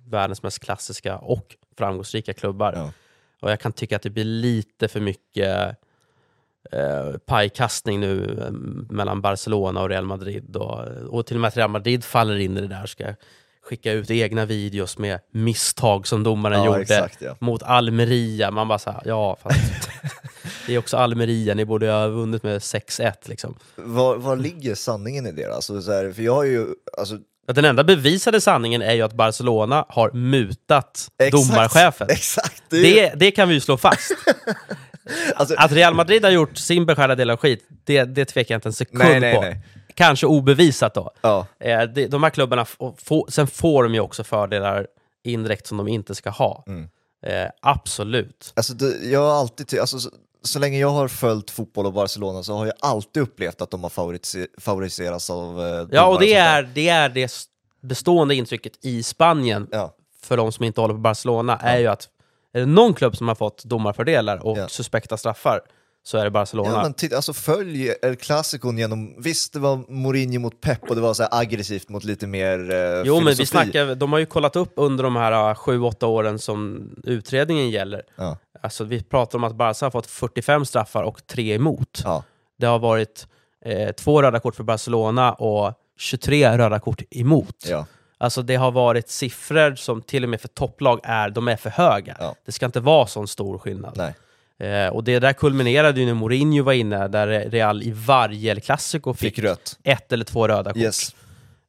Speaker 1: världens mest klassiska och framgångsrika klubbar.
Speaker 2: Ja.
Speaker 1: Och jag kan tycka att det blir lite för mycket eh, pajkastning nu eh, mellan Barcelona och Real Madrid. Och, och till och med att Real Madrid faller in i det där, ska skicka ut egna videos med misstag som domaren
Speaker 2: ja
Speaker 1: gjorde
Speaker 2: exakt ja.
Speaker 1: mot Almeria. Man bara såhär, ja fast det är också Almeria, ni borde ha vunnit med 6-1 liksom.
Speaker 2: Var, var ligger sanningen i det? Alltså, så här, för jag har ju, alltså,
Speaker 1: Att Den enda bevisade sanningen är ju att Barcelona har mutat
Speaker 2: exakt,
Speaker 1: domarchefen.
Speaker 2: Exakt! Det
Speaker 1: Det, det kan vi ju slå fast.
Speaker 2: alltså,
Speaker 1: Att Real Madrid har gjort sin beskärda del av skit, det, det tvekar jag inte en sekund
Speaker 2: nej, nej,
Speaker 1: på.
Speaker 2: nej.
Speaker 1: Kanske obevisat då.
Speaker 2: Ja,
Speaker 1: Eh, de, de här klubbarna, få, sen får de ju också fördelar indirekt som de inte ska ha.
Speaker 2: Mm.
Speaker 1: Eh, absolut.
Speaker 2: Alltså det, jag har alltid, alltså, så, länge jag har följt fotboll och Barcelona så har jag alltid upplevt att de har favoriserats av eh,
Speaker 1: Ja, och det är det, är det bestående intrycket i Spanien,
Speaker 2: Ja.
Speaker 1: för de som inte håller på Barcelona, är ju att är det någon klubb som har fått domarfördelar och
Speaker 2: Ja.
Speaker 1: suspekta straffar, så är det Barcelona.
Speaker 2: Ja, men titta, alltså följ El Clasicon genom, visst det var Mourinho mot Pep och det var så aggressivt mot lite mer eh,
Speaker 1: Jo, men vi
Speaker 2: filosofi.
Speaker 1: snackar, de har ju kollat upp under de här 7-8 åren som utredningen gäller.
Speaker 2: Ja,
Speaker 1: Alltså, vi pratar om att Barca har fått 45 straffar och tre emot.
Speaker 2: ja,
Speaker 1: Det har varit eh, två röda kort för Barcelona och 23 röda kort emot.
Speaker 2: ja.
Speaker 1: Alltså det har varit siffror som till och med för topplag är, de är för höga.
Speaker 2: Ja.
Speaker 1: Det ska inte vara sån stor skillnad. Eh, och det där kulminerade ju när Mourinho var inne, där Real i varje El Clasico fick,
Speaker 2: Fick rött.
Speaker 1: ett eller två röda kort.
Speaker 2: Yes.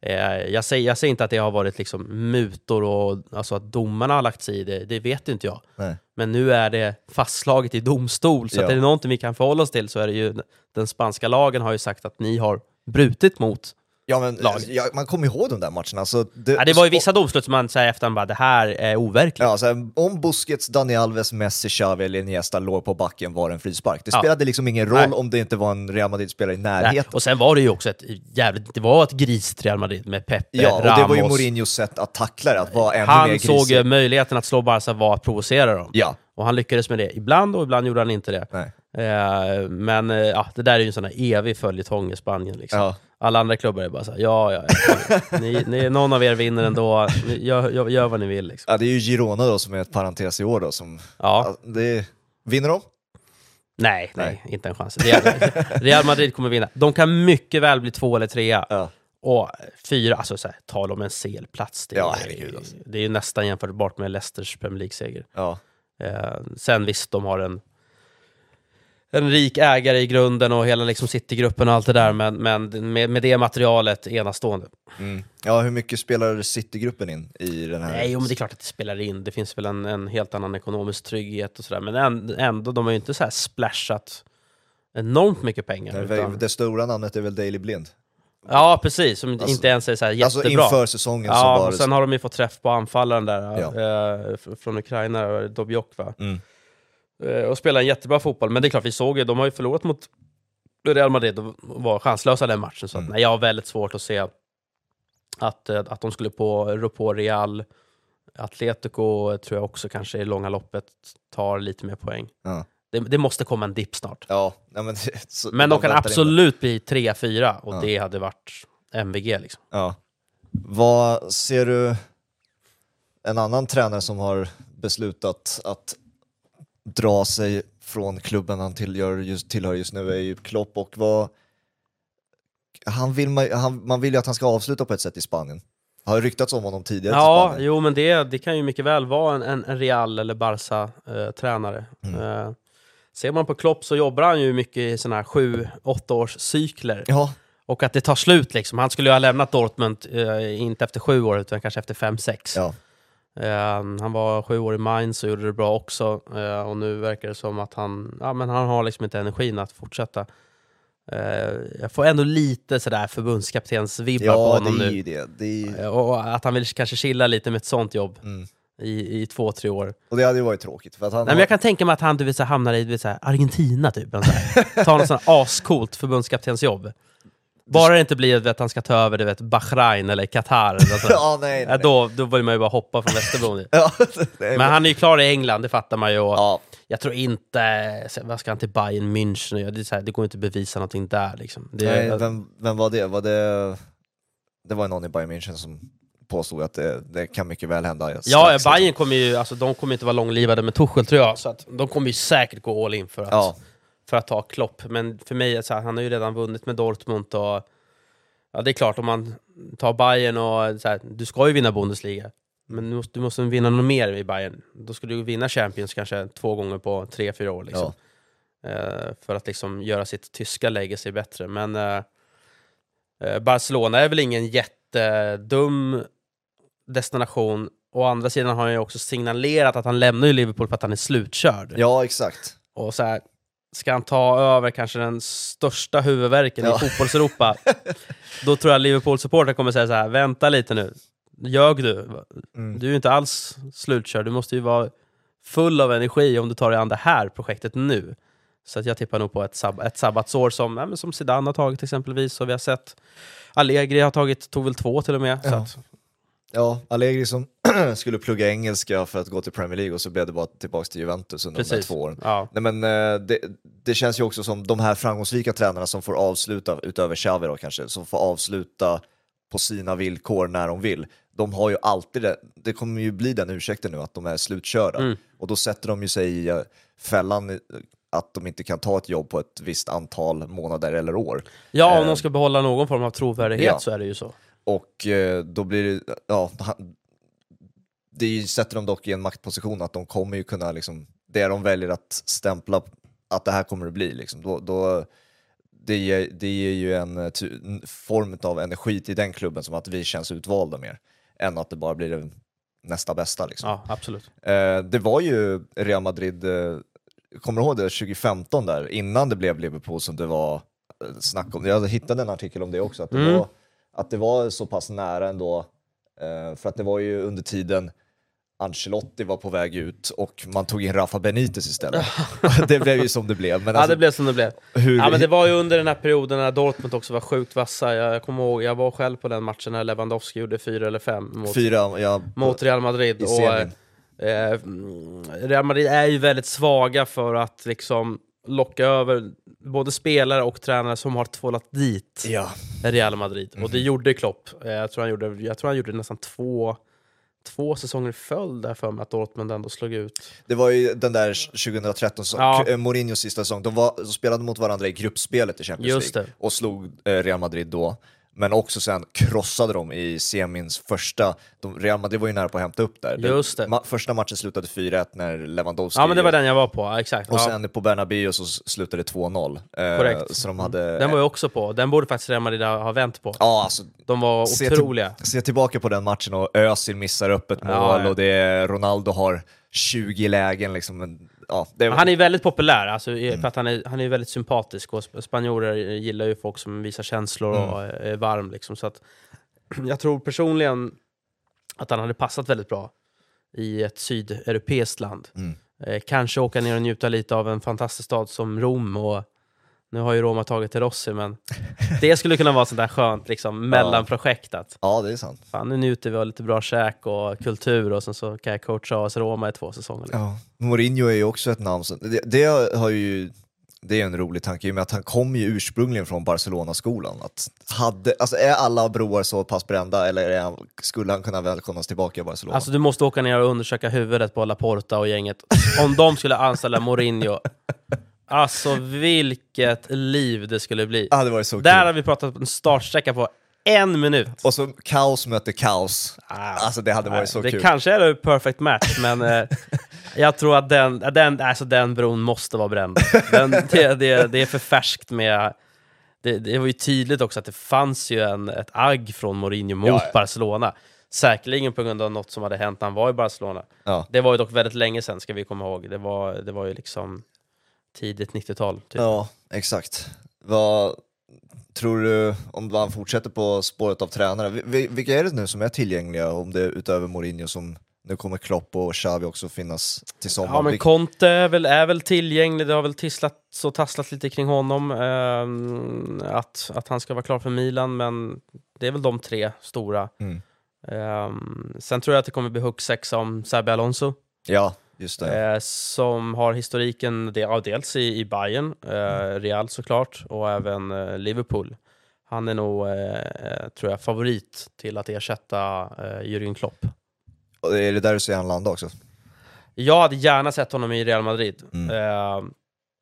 Speaker 1: Eh, jag, säger, jag säger inte att det har varit liksom mutor och alltså att domarna har lagt sig i det, det vet inte jag.
Speaker 2: Nej.
Speaker 1: Men nu är det fastslaget i domstol, så
Speaker 2: Ja.
Speaker 1: att är det någonting vi kan förhålla oss till så är det ju den spanska lagen har ju sagt att ni har brutit mot.
Speaker 2: Ja, men
Speaker 1: Lag.
Speaker 2: ja, man kommer ihåg de där matcherna. Alltså, det,
Speaker 1: Ja, det var ju vissa domslut som man säger efterhand bara det här är overkligt.
Speaker 2: Ja, så här, om Busquets, Dani Alves, Messi, Xavi eller Iniesta låg på backen var det en frispark. Det
Speaker 1: Ja.
Speaker 2: spelade liksom ingen roll
Speaker 1: Nej.
Speaker 2: om det inte var en Real Madrid-spelare i
Speaker 1: Nej.
Speaker 2: närheten.
Speaker 1: Och sen var det ju också ett jävligt, det var ett grisigt Real Madrid med Pepe,
Speaker 2: Ja, och
Speaker 1: Ramos.
Speaker 2: det var ju Mourinhos sätt att tackla det, att vara ännu mer
Speaker 1: Han
Speaker 2: grisig.
Speaker 1: såg möjligheten att slå Barca var att provocera dem.
Speaker 2: Ja,
Speaker 1: Och han lyckades med det ibland och ibland gjorde han inte det.
Speaker 2: nej.
Speaker 1: Eh, men eh, ja, det där är ju en sån här evig följetong i Spanien. Liksom.
Speaker 2: Ja.
Speaker 1: Alla andra klubbar är bara så här, ja, ja, ja. Ni, ni, någon av er vinner ändå, Ni- gör, gör, gör vad ni vill. Liksom.
Speaker 2: ja, det är ju Girona då som är ett parentes i år då. Som,
Speaker 1: Ja,
Speaker 2: ja, det, vinner de?
Speaker 1: nej, nej, inte en chans. Real, Real Madrid kommer vinna. De kan mycket väl bli två eller trea.
Speaker 2: Ja.
Speaker 1: Och fyra, alltså så här, tal om en CL-plats. Det,
Speaker 2: Ja,
Speaker 1: är-
Speaker 2: alltså.
Speaker 1: det är ju nästan jämförbart med Leicesters Premier League-seger.
Speaker 2: Ja.
Speaker 1: Eh, sen visst, de har en, en rik ägare i grunden och hela liksom Citygruppen och allt det där, men, men med, med det materialet enastående.
Speaker 2: Mm. ja, hur mycket spelar Citygruppen in i den här?
Speaker 1: Nej, jo, men det är klart att det spelar in. Det finns väl en, en helt annan ekonomisk trygghet och sådär, men än- ändå, de har ju inte så här splashat enormt mycket pengar.
Speaker 2: det,
Speaker 1: utan,
Speaker 2: det stora namnet är väl Daily Blind?
Speaker 1: ja, precis, som
Speaker 2: Alltså-
Speaker 1: inte ens är så här
Speaker 2: Alltså
Speaker 1: jättebra.
Speaker 2: inför säsongen så
Speaker 1: Ja,
Speaker 2: var
Speaker 1: och
Speaker 2: det...
Speaker 1: sen har de ju fått träff på anfallaren där,
Speaker 2: Ja.
Speaker 1: fr- från Ukraina, Dobjok va?
Speaker 2: Mm.
Speaker 1: Eh, och spelar en jättebra fotboll, men det är klart, vi såg ju, de har ju förlorat mot Real Madrid och var chanslösa den matchen, så att,
Speaker 2: Mm.
Speaker 1: nej, jag har väldigt svårt att se att, eh, att de skulle på, rå på Real. Atletico tror jag också kanske i långa loppet tar lite mer poäng.
Speaker 2: Ja.
Speaker 1: Det, det måste komma en dipp snart.
Speaker 2: Ja, nej, men, så,
Speaker 1: Men de kan
Speaker 2: in
Speaker 1: absolut bli 3-4 och
Speaker 2: Ja.
Speaker 1: det hade varit MVG liksom.
Speaker 2: Ja. Vad ser du en annan tränare som har beslutat att dra sig från klubben han tillhör just, tillhör just nu är ju Klopp och vad han vill, man, han, man vill ju att han ska avsluta på ett sätt i Spanien. Har ju ryktats om honom tidigare till
Speaker 1: Ja,
Speaker 2: Spanien.
Speaker 1: jo men det, det kan ju mycket väl vara en, en, Real eller Barca-tränare.
Speaker 2: Mm.
Speaker 1: Eh, ser man på Klopp så jobbar han ju mycket i såna här 7-8 års cykler.
Speaker 2: Ja,
Speaker 1: Och att det tar slut liksom. Han skulle ju ha lämnat Dortmund, eh, inte efter sju år, utan kanske efter fem sex.
Speaker 2: ja,
Speaker 1: Eh, han var sju år i Mainz och gjorde det bra också. Eh, och nu verkar det som att han, ja, men han har liksom inte energin att fortsätta. Eh, jag får ändå lite sådär förbundskaptens-vibbar på
Speaker 2: ja
Speaker 1: honom
Speaker 2: det är
Speaker 1: nu.
Speaker 2: det. det är,
Speaker 1: Eh, Och att han vill kanske chilla lite med ett sånt jobb
Speaker 2: mm.
Speaker 1: i, i två, tre år.
Speaker 2: Och det hade ju varit tråkigt. För att han
Speaker 1: Nej, men
Speaker 2: har,
Speaker 1: jag kan tänka mig att han du vet, så hamnar i du vet, så Argentina typ. En så här, tar något sånt ascoolt förbundskaptensjobb. Bara det inte blir att han ska ta över du vet, Bahrain eller Qatar. Sånt.
Speaker 2: ja, nej, nej.
Speaker 1: då, då vill man ju bara hoppa från Västerbron.
Speaker 2: Ja,
Speaker 1: Men han är ju klar i England, det fattar man ju. Och
Speaker 2: ja,
Speaker 1: Jag tror inte... Vad ska han till Bayern München det, här, det går inte att bevisa någonting där. Liksom. Det,
Speaker 2: nej, vem, vem var det? Var det? Det var någon i Bayern München som påstod att det, det kan mycket väl hända.
Speaker 1: ja, Bayern kommer ju, alltså, de kommer inte vara långlivade med Tuchel tror jag, så att de kommer ju säkert gå all in för att,
Speaker 2: Ja,
Speaker 1: för att ta Klopp. Men för mig, så här, han har ju redan vunnit med Dortmund och ja, det är klart om man tar Bayern och så här, du ska ju vinna Bundesliga. Men du måste, du måste vinna något mer i Bayern. Då ska du vinna Champions kanske två gånger på tre, fyra år. Liksom. Eh, för att liksom göra sitt tyska legacy bättre. Men eh, eh, Barcelona är väl ingen jättedum destination. Å andra sidan har han ju också signalerat att han lämnar ju Liverpool för att han är slutkörd.
Speaker 2: ja exakt.
Speaker 1: Och så här, ska han ta över kanske den största huvudvärken
Speaker 2: Ja.
Speaker 1: i fotbollseuropa, då tror jag Liverpool-supportrar kommer säga så här: vänta lite nu, ljög du?
Speaker 2: Mm.
Speaker 1: Du är ju inte alls slutkörd, du måste ju vara full av energi om du tar dig an det här projektet nu. Så att jag tippar nog på ett, sab ett sabbatsår som, ja, som Zidane har tagit exempelvis, och vi har sett Allegri har tagit, tog väl två till och med. Så
Speaker 2: Ja.
Speaker 1: att,
Speaker 2: Ja, Allegri som skulle plugga engelska för att gå till Premier League och så blev det bara tillbaka till Juventus under de här
Speaker 1: Precis.
Speaker 2: två åren.
Speaker 1: Ja.
Speaker 2: Nej, men, eh, det, det känns ju också som de här framgångsrika tränarna som får avsluta, utöver Xavi då kanske, som får avsluta på sina villkor när de vill. De har ju alltid det, det kommer ju bli den ursäkten nu att de är slutkörda.
Speaker 1: Mm.
Speaker 2: Och då sätter de ju sig i eh, fällan att de inte kan ta ett jobb på ett visst antal månader eller år.
Speaker 1: ja, om
Speaker 2: Eh,
Speaker 1: de ska behålla någon form av trovärdighet
Speaker 2: ja.
Speaker 1: så är det ju så.
Speaker 2: Och eh, då blir det, ja, det sätter dem dock i en maktposition att de kommer ju kunna, liksom, det de väljer att stämpla att det här kommer det bli, liksom, då, då, det, ger, det ger ju en, eh, form av energi till den klubben som att vi känns utvalda mer, än att det bara blir det nästa bästa. Liksom.
Speaker 1: Ja, absolut.
Speaker 2: Eh, det var ju Real Madrid, kommer du ihåg det 2015 där, innan det blev Liverpool som det var snack om, jag hittade en artikel om det också, att det,
Speaker 1: Mm.
Speaker 2: var, att det var så pass nära ändå, eh, för att det var ju under tiden Ancelotti var på väg ut och man tog in Rafa Benitez istället. det blev ju som det blev. Men
Speaker 1: Ja,
Speaker 2: alltså,
Speaker 1: det blev som det blev.
Speaker 2: hur,
Speaker 1: Ja, men det var ju under den här perioden när Dortmund också var sjukt vassa. Jag, jag kommer ihåg, jag var själv på den matchen när Lewandowski gjorde fyra eller fem mot,
Speaker 2: fyra, ja,
Speaker 1: mot Real Madrid.
Speaker 2: i
Speaker 1: Och, eh, mm, Real Madrid är ju väldigt svaga för att liksom locka över både spelare och tränare som har tvålat dit
Speaker 2: Ja,
Speaker 1: Real Madrid. Och
Speaker 2: Mhm.
Speaker 1: det gjorde Klopp. Eh, Jag tror han gjorde, jag tror han gjorde nästan två, två säsonger i följd där för mig att Dortmund ändå slog ut.
Speaker 2: det var ju den där 2013, så,
Speaker 1: Ja.
Speaker 2: eh, Mourinhos sista säsong, de, var, de spelade mot varandra i gruppspelet i Champions
Speaker 1: Just
Speaker 2: League
Speaker 1: det.
Speaker 2: och slog eh, Real Madrid då. Men också sen krossade de i semins första, de, Real Madrid var ju nära på att hämta upp där.
Speaker 1: Just det.
Speaker 2: Ma, första matchen slutade 4-1 när Lewandowski...
Speaker 1: Ja men det var den jag var på, exakt.
Speaker 2: Och
Speaker 1: Ja.
Speaker 2: sen på Bernabéu så slutade det 2-0. Eh,
Speaker 1: Korrekt.
Speaker 2: Så de hade...
Speaker 1: Den var jag också på. Den borde faktiskt Real Madrid ha vänt på.
Speaker 2: Ja, alltså
Speaker 1: De var
Speaker 2: Se till-
Speaker 1: otroliga.
Speaker 2: se tillbaka på den matchen och Özil missar upp ett mål
Speaker 1: Ja, ja.
Speaker 2: och det är, Ronaldo har 20 lägen liksom. Ja, det,
Speaker 1: Han är väldigt populär, alltså,
Speaker 2: Mm.
Speaker 1: för att han är, han är väldigt sympatisk och sp- spanjorer gillar ju folk som visar känslor
Speaker 2: Mm.
Speaker 1: och är varm. Liksom, så att, jag tror personligen att han hade passat väldigt bra i ett sydeuropeiskt land.
Speaker 2: Mm.
Speaker 1: Eh, kanske åka ner och njuta lite av en fantastisk stad som Rom. Och, nu har ju Roma tagit till Rossi, men det skulle kunna vara sånt där skönt liksom, mellanprojekt. Att,
Speaker 2: Ja, det är sant.
Speaker 1: fan, nu njuter vi av lite bra käk och kultur och sen så kan jag coacha AS Roma i två säsonger. Liksom.
Speaker 2: Ja. Mourinho är ju också ett namn som, det, det har ju det är en rolig tanke i och med att han kommer ju ursprungligen från Barcelona-skolan. Att hade, alltså är alla broar så pass brända eller han, skulle han kunna välkomnas tillbaka i Barcelona?
Speaker 1: Alltså du måste åka ner och undersöka huvudet på Laporta och gänget. Om de skulle anställa Mourinho. Alltså vilket liv det skulle bli.
Speaker 2: ah, det var så
Speaker 1: Där
Speaker 2: kul.
Speaker 1: har vi pratat en startsträcka på en minut.
Speaker 2: Och så kaos möter kaos.
Speaker 1: Ah,
Speaker 2: Alltså det hade varit så
Speaker 1: det
Speaker 2: kul.
Speaker 1: kanske är en perfect match, men eh, jag tror att den, den, alltså, den bron måste vara bränd. Den, det, det, det är för färskt med... Det, det var ju tydligt också att det fanns ju en, ett agg från Mourinho mot
Speaker 2: Ja, ja.
Speaker 1: Barcelona. Säkerligen på grund av något som hade hänt när han var i Barcelona.
Speaker 2: Ja.
Speaker 1: Det var ju dock väldigt länge sedan, ska vi komma ihåg. Det var, det var ju liksom tidigt 90-tal. Typ.
Speaker 2: ja, exakt. Vad tror du, om man fortsätter på spåret av tränare, vi- vi- vilka är det nu som är tillgängliga om det är utöver Mourinho som nu kommer Klopp och Xavi också finnas till sommaren?
Speaker 1: Ja, men Conte är väl, är väl tillgänglig, det har väl tisslats och tasslat lite kring honom. ehm, att, att han ska vara klar för Milan, men det är väl de tre stora.
Speaker 2: Mm.
Speaker 1: Ehm, sen tror jag att det kommer bli huggsexa om Xabi Alonso,
Speaker 2: Ja.
Speaker 1: Eh, som har historiken ja, dels i, i Bayern, eh, Real såklart, och även eh, Liverpool. Han är nog, eh, tror jag, favorit till att ersätta eh, Jürgen Klopp.
Speaker 2: Och är det där du ser han landa också?
Speaker 1: Jag hade gärna sett honom i Real Madrid.
Speaker 2: Mm.
Speaker 1: Eh,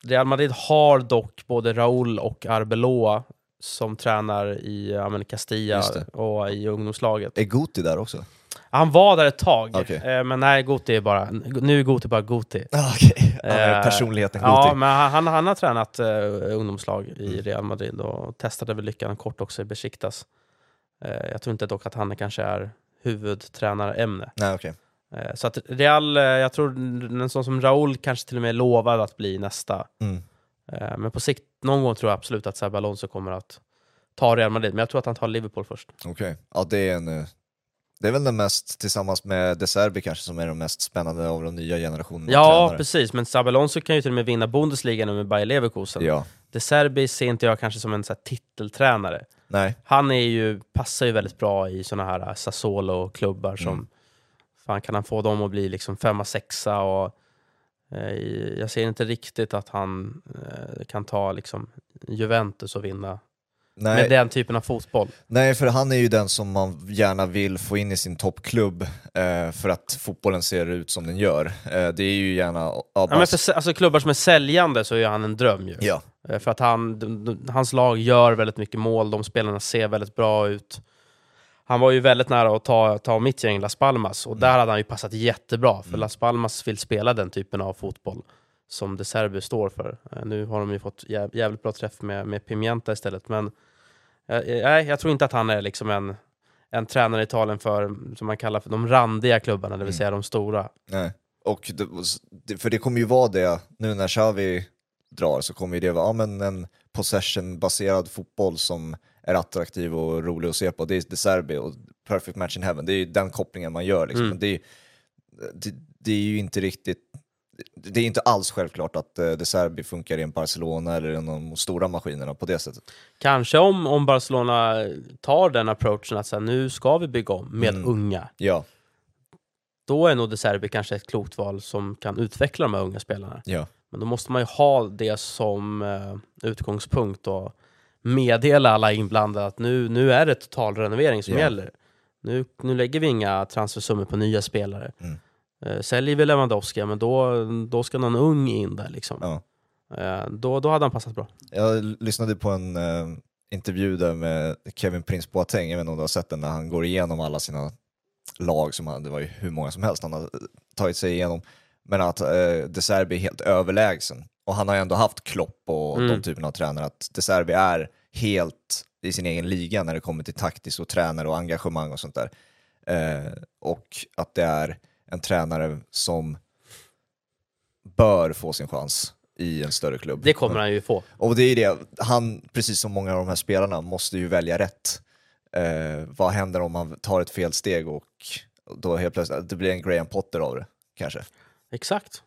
Speaker 1: Real Madrid har dock både Raúl och Arbeloa som tränar i ja, Castilla och i ungdomslaget.
Speaker 2: Är Guti där också?
Speaker 1: Han var där ett tag,
Speaker 2: Okej.
Speaker 1: eh, men nej, Guti är bara, nu är Guti bara Guti.
Speaker 2: Ah, Okej,
Speaker 1: Eh,
Speaker 2: personligheten Guti.
Speaker 1: Ja, men han, han, han har tränat eh, ungdomslag i Real Madrid och testade väl lyckan kort också i Besiktas. Eh, jag tror inte dock att han kanske är huvudtränarämne.
Speaker 2: Nej, okej.
Speaker 1: Eh, Så att Real, eh, jag tror en sån som Raúl kanske till och med lovad att bli nästa.
Speaker 2: Mm.
Speaker 1: Eh, Men på sikt, någon gång tror jag absolut att Xabi Alonso kommer att ta Real Madrid. Men jag tror att han tar Liverpool först.
Speaker 2: Okej, ja det är en... eh, Det är väl den mest, tillsammans med De Serbi kanske, som är de mest spännande av de nya generationerna
Speaker 1: Ja,
Speaker 2: tränare.
Speaker 1: precis. Men Xabi Alonso kan ju till och med vinna Bundesliga nu med Bayer Leverkusen.
Speaker 2: Ja,
Speaker 1: De Serbi ser inte jag kanske som en så här, titeltränare.
Speaker 2: Nej,
Speaker 1: Han är ju, passar ju väldigt bra i såna här Sassuolo-klubbar som
Speaker 2: Mm.
Speaker 1: fan kan han få dem att bli liksom femma, sexa och eh, jag ser inte riktigt att han eh, kan ta liksom Juventus och vinna med
Speaker 2: nej,
Speaker 1: den typen av fotboll.
Speaker 2: nej, för han är ju den som man gärna vill få in i sin toppklubb eh, för att fotbollen ser ut som den gör. Eh, det är ju gärna
Speaker 1: Ja, men
Speaker 2: Abbas.
Speaker 1: för, alltså, klubbar som är säljande så är han en dröm ju.
Speaker 2: Ja,
Speaker 1: Eh, För att han, de, de, hans lag gör väldigt mycket mål, de spelarna ser väldigt bra ut. Han var ju väldigt nära att ta, ta mitt gäng Las Palmas, och där hade han ju passat jättebra, för Las Palmas vill spela den typen av fotboll som De Serbi står för. Eh, Nu har de ju fått jä, jävligt bra träff med, med Pimienta istället, men eh, nej, jag tror inte att han är liksom en, en tränare i Italien för, som man kallar för de randiga klubbarna, det vill säga de stora.
Speaker 2: nej. Och det, för det kommer ju vara det, nu när Xavi drar så kommer ju det vara ja, men en possession-baserad fotboll som är attraktiv och rolig att se på. Det är De Serbi och Perfect Match in Heaven, det är ju den kopplingen man gör. Liksom.
Speaker 1: Mm.
Speaker 2: Men det, det, det är ju inte riktigt det är inte alls självklart att eh, De Serbi funkar i en Barcelona eller i de stora maskinerna på det sättet.
Speaker 1: Kanske om, om Barcelona tar den approachen att så här, nu ska vi bygga om med
Speaker 2: Mm.
Speaker 1: unga,
Speaker 2: Ja,
Speaker 1: då är nog De Serbi kanske ett klokt val som kan utveckla de här unga spelarna.
Speaker 2: ja,
Speaker 1: Men då måste man ju ha det som eh, utgångspunkt och meddela alla inblandade att nu, nu är det totalrenovering som
Speaker 2: Ja.
Speaker 1: gäller. Nu, nu lägger vi inga transfersummor på nya spelare.
Speaker 2: Mm.
Speaker 1: Eh, säljer vi Lewandowski, men då, då ska någon ung in där liksom.
Speaker 2: ja.
Speaker 1: Eh, då, då hade han passat bra.
Speaker 2: Jag lyssnade på en eh, intervju där med Kevin Prince Boateng, jag vet inte om du har sett den, när han går igenom alla sina lag, som han, det var ju hur många som helst han har tagit sig igenom, men att eh, De Serbi är helt överlägsen. Och han har ju ändå haft Klopp och
Speaker 1: Mm.
Speaker 2: de typerna av tränare, att De Serbi är helt i sin egen liga när det kommer till taktiskt och tränare och engagemang och sånt där. Eh, och att det är en tränare som bör få sin chans i en större klubb.
Speaker 1: Det kommer han ju få.
Speaker 2: Och det är det, han, precis som många av de här spelarna, måste ju välja rätt. Eh, vad händer om man tar ett fel steg och då helt plötsligt, det blir en Graham Potter av det, kanske.
Speaker 1: Exakt.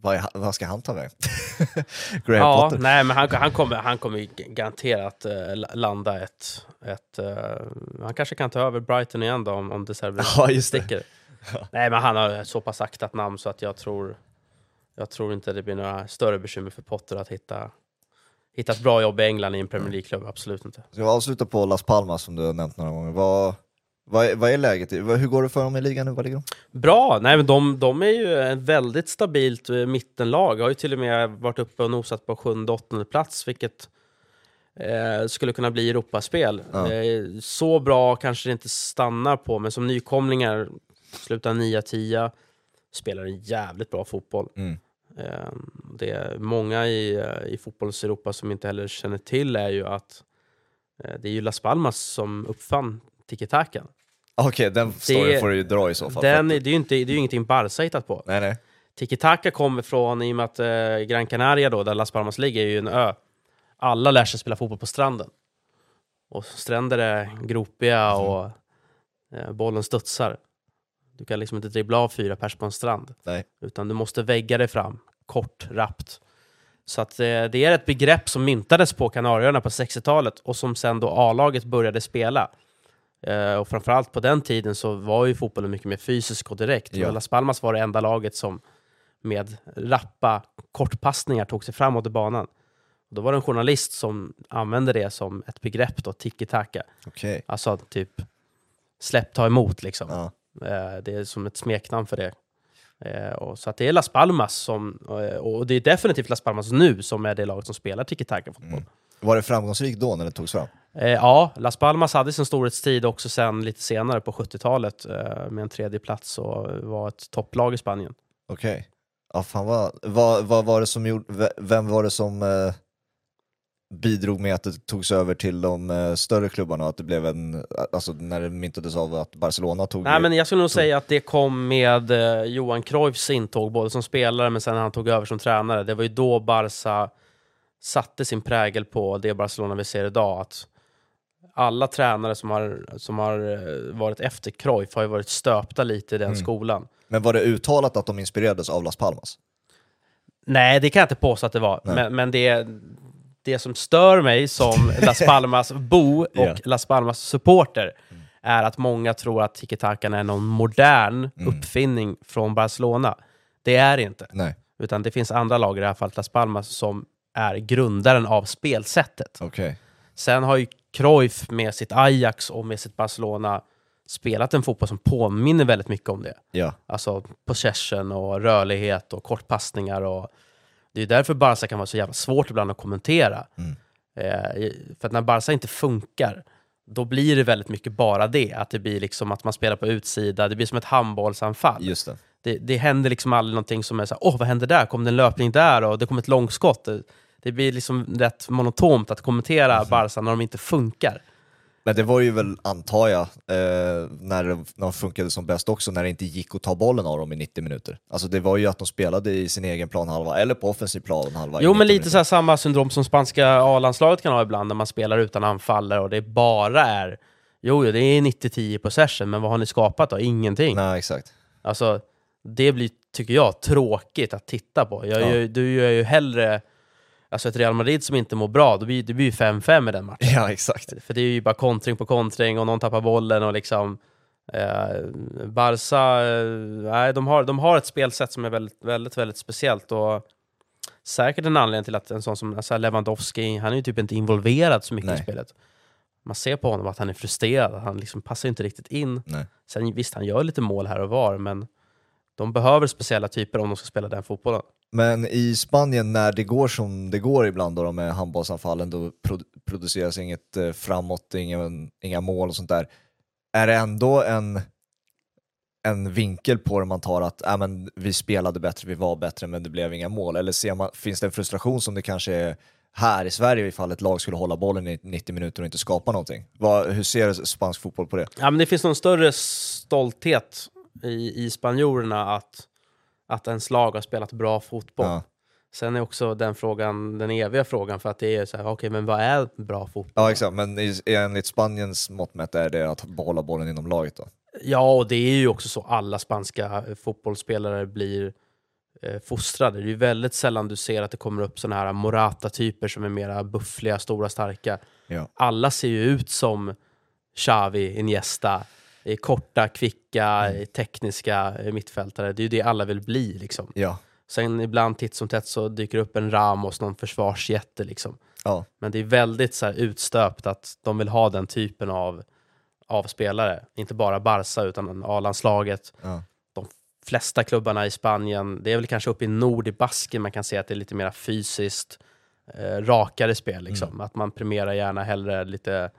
Speaker 2: Vad, är, vad ska han ta vägen? Graham
Speaker 1: Ja,
Speaker 2: Potter?
Speaker 1: nej, men han, han kommer, han kommer garanterat eh, landa ett... ett eh, han kanske kan ta över Brighton igen då om, om De Serbi
Speaker 2: Ja, just det.
Speaker 1: sticker. Nej, men han har så pass aktat namn så att jag tror, jag tror inte det blir några större bekymmer för Potter att hitta, hitta ett bra jobb i England i en Premier League-klubb. Absolut inte.
Speaker 2: Ska vi avsluta på Las Palmas som du har nämnt några gånger. Vad, vad, är, vad är läget? Hur går det för dem i ligan nu? Vad ligger de?
Speaker 1: Bra! Nej, men de, de är ju ett väldigt stabilt eh, mittenlag. Har ju till och med varit uppe och nosat på sjunde, åttonde plats, vilket eh, skulle kunna bli Europaspel.
Speaker 2: Ja.
Speaker 1: Eh, så bra kanske det inte stannar på, men som nykomlingar slutar 9-10, spelar en jävligt bra fotboll.
Speaker 2: Mm.
Speaker 1: Eh, det är många i, eh, i fotbollens Europa som inte heller känner till är ju att eh, det är ju Las Palmas som uppfann tiki-takan.
Speaker 2: Okej, den storyn får du ju dra i så fall.
Speaker 1: Den, det är ju inte, det är ju ingenting Barca hittat på.
Speaker 2: Nej, nej.
Speaker 1: Tiki-taka kommer från, i och med att eh, Gran Canaria då, där Las Palmas ligger, är ju en ö. Alla lär sig spela fotboll på stranden. Och stränder är gropiga
Speaker 2: Mhm.
Speaker 1: och eh, bollen studsar. Du kan liksom inte dribbla av fyra pers på en strand.
Speaker 2: Nej.
Speaker 1: Utan du måste vägga dig fram, kort, rappt. Så att eh, det är ett begrepp som myntades på Kanarieöarna på 60-talet och som sen då A-laget började spela. Eh, och framförallt på den tiden så var ju fotbollen mycket mer fysisk och direkt.
Speaker 2: Ja.
Speaker 1: Las Palmas var det enda laget som med rappa kortpassningar tog sig framåt i banan. Då var det en journalist som använde det som ett begrepp då, tiki-taka.
Speaker 2: Okej.
Speaker 1: Alltså typ släpp, ta emot liksom.
Speaker 2: Ja.
Speaker 1: Eh, Det är som ett smeknamn för det. Eh, och så att det är Las Palmas som, eh, och det är definitivt Las Palmas nu som är det laget som spelar tiki-taka-fotboll.
Speaker 2: Mm. Var det framgångsrikt då när det togs fram?
Speaker 1: Ja, Las Palmas hade sin storhetstid också sen lite senare på 70-talet eh, med en tredje plats och var ett topplag i Spanien.
Speaker 2: Okej. Ja, fan vad, vad, vad var det som gjorde, ve- vem var det som bidrog med att det togs över till de eh, större klubbarna och att det blev en, alltså när det myntades av att Barcelona tog
Speaker 1: Nej, men jag skulle nog säga att det kom med eh, Johan Cruyffs intåg, både som spelare men sen när han tog över som tränare. Det var ju då Barca satte sin prägel på det Barcelona vi ser idag. Att alla tränare som har, som har eh, varit efter Cruyff har ju varit stöpta lite i den
Speaker 2: Mm.
Speaker 1: skolan.
Speaker 2: Men var det uttalat att de inspirerades av Las Palmas?
Speaker 1: Nej, det kan jag inte påstå att det var. Men, men det, det som stör mig som Las Palmas-bo och
Speaker 2: Ja.
Speaker 1: Las Palmas-supporter är att många tror att tiki-takan är någon modern uppfinning från Barcelona. Det är det inte.
Speaker 2: Nej,
Speaker 1: Utan det finns andra lag, i det här fallet Las Palmas, som är grundaren av spelsättet.
Speaker 2: okej.
Speaker 1: Sen har ju Cruyff med sitt Ajax och med sitt Barcelona spelat en fotboll som påminner väldigt mycket om det.
Speaker 2: Ja,
Speaker 1: Alltså possession och rörlighet och kortpassningar. Och det är därför Barca kan vara så jävla svårt ibland att kommentera.
Speaker 2: Mm.
Speaker 1: Eh, för att när Barca inte funkar, då blir det väldigt mycket bara det. Att det blir liksom att man spelar på utsida, det blir som ett handbollsanfall.
Speaker 2: just det.
Speaker 1: Det, det händer liksom aldrig någonting som är så här, åh vad hände där? Kom det en löpning där? Och det kom ett långskott. Det, det blir liksom rätt monotont att kommentera
Speaker 2: Mm.
Speaker 1: Barca när de inte funkar.
Speaker 2: Men det var ju väl, antar jag, eh, när, de, när de funkade som bäst också, när det inte gick att ta bollen av dem i 90 minuter. Alltså det var ju att de spelade i sin egen planhalva, eller på offensiv planhalva.
Speaker 1: Jo,
Speaker 2: 90
Speaker 1: men lite så här samma syndrom som spanska A-landslaget kan ha ibland, när man spelar utan anfallare och det bara är Jo, jo, det är 90-10 possession, men vad har ni skapat då? Ingenting.
Speaker 2: Nej, exakt.
Speaker 1: Alltså, det blir, tycker jag, tråkigt att titta på. Jag,
Speaker 2: Ja.
Speaker 1: gör- Du gör ju hellre alltså ett Real Madrid som inte mår bra, då blir, det blir ju 5-5 i den matchen.
Speaker 2: Ja, exakt.
Speaker 1: För det är ju bara kontring på kontring och någon tappar bollen och liksom eh, Barca, eh, nej, de, har, de har ett spelsätt som är väldigt, väldigt, väldigt speciellt och säkert en anledning till att en sån som alltså Lewandowski, han är ju typ inte involverad så mycket
Speaker 2: Nej.
Speaker 1: i spelet. Man ser på honom att han är frustrerad, han liksom passar inte riktigt in.
Speaker 2: Nej.
Speaker 1: Sen visst, han gör lite mål här och var, men de behöver speciella typer om de ska spela den fotbollen.
Speaker 2: Men i Spanien när det går som det går ibland då med handbollsanfallen, då produceras inget eh, framåt, ingen, inga mål och sånt där. Är det ändå en, en vinkel på det man tar att äh, men, vi spelade bättre, vi var bättre men det blev inga mål? Eller ser man, finns det en frustration som det kanske är här i Sverige ifall ett lag skulle hålla bollen i 90 minuter och inte skapa någonting? Vad, hur ser spansk fotboll på det?
Speaker 1: Ja, men det finns någon större stolthet i, i spanjorerna att, att ens lag har spelat bra fotboll.
Speaker 2: Ja.
Speaker 1: Sen är också den frågan, den eviga frågan, för att det är så här, okej, men vad är bra fotboll?
Speaker 2: Ja exakt, men enligt Spaniens mått mätt är det att behålla bollen inom laget då?
Speaker 1: Ja, och det är ju också så alla spanska fotbollsspelare blir eh, fostrade. Det är ju väldigt sällan du ser att det kommer upp såna här Morata-typer som är mera buffliga, stora, starka.
Speaker 2: Ja.
Speaker 1: Alla ser ju ut som Xavi, Iniesta, korta, kvicka, eh, tekniska eh, mittfältare. Det är ju det alla vill bli liksom.
Speaker 2: Ja.
Speaker 1: Sen ibland titt som tätt så dyker upp en Ramos, någon försvarsjätte liksom.
Speaker 2: Ja.
Speaker 1: Men det är väldigt så här utstöpt att de vill ha den typen av, av spelare. Inte bara Barca utan A-landslaget.
Speaker 2: Ja.
Speaker 1: De flesta klubbarna i Spanien, det är väl kanske uppe i nord i Basken man kan se att det är lite mer fysiskt eh, rakare spel. Liksom.
Speaker 2: Mm.
Speaker 1: Att man premierar gärna hellre lite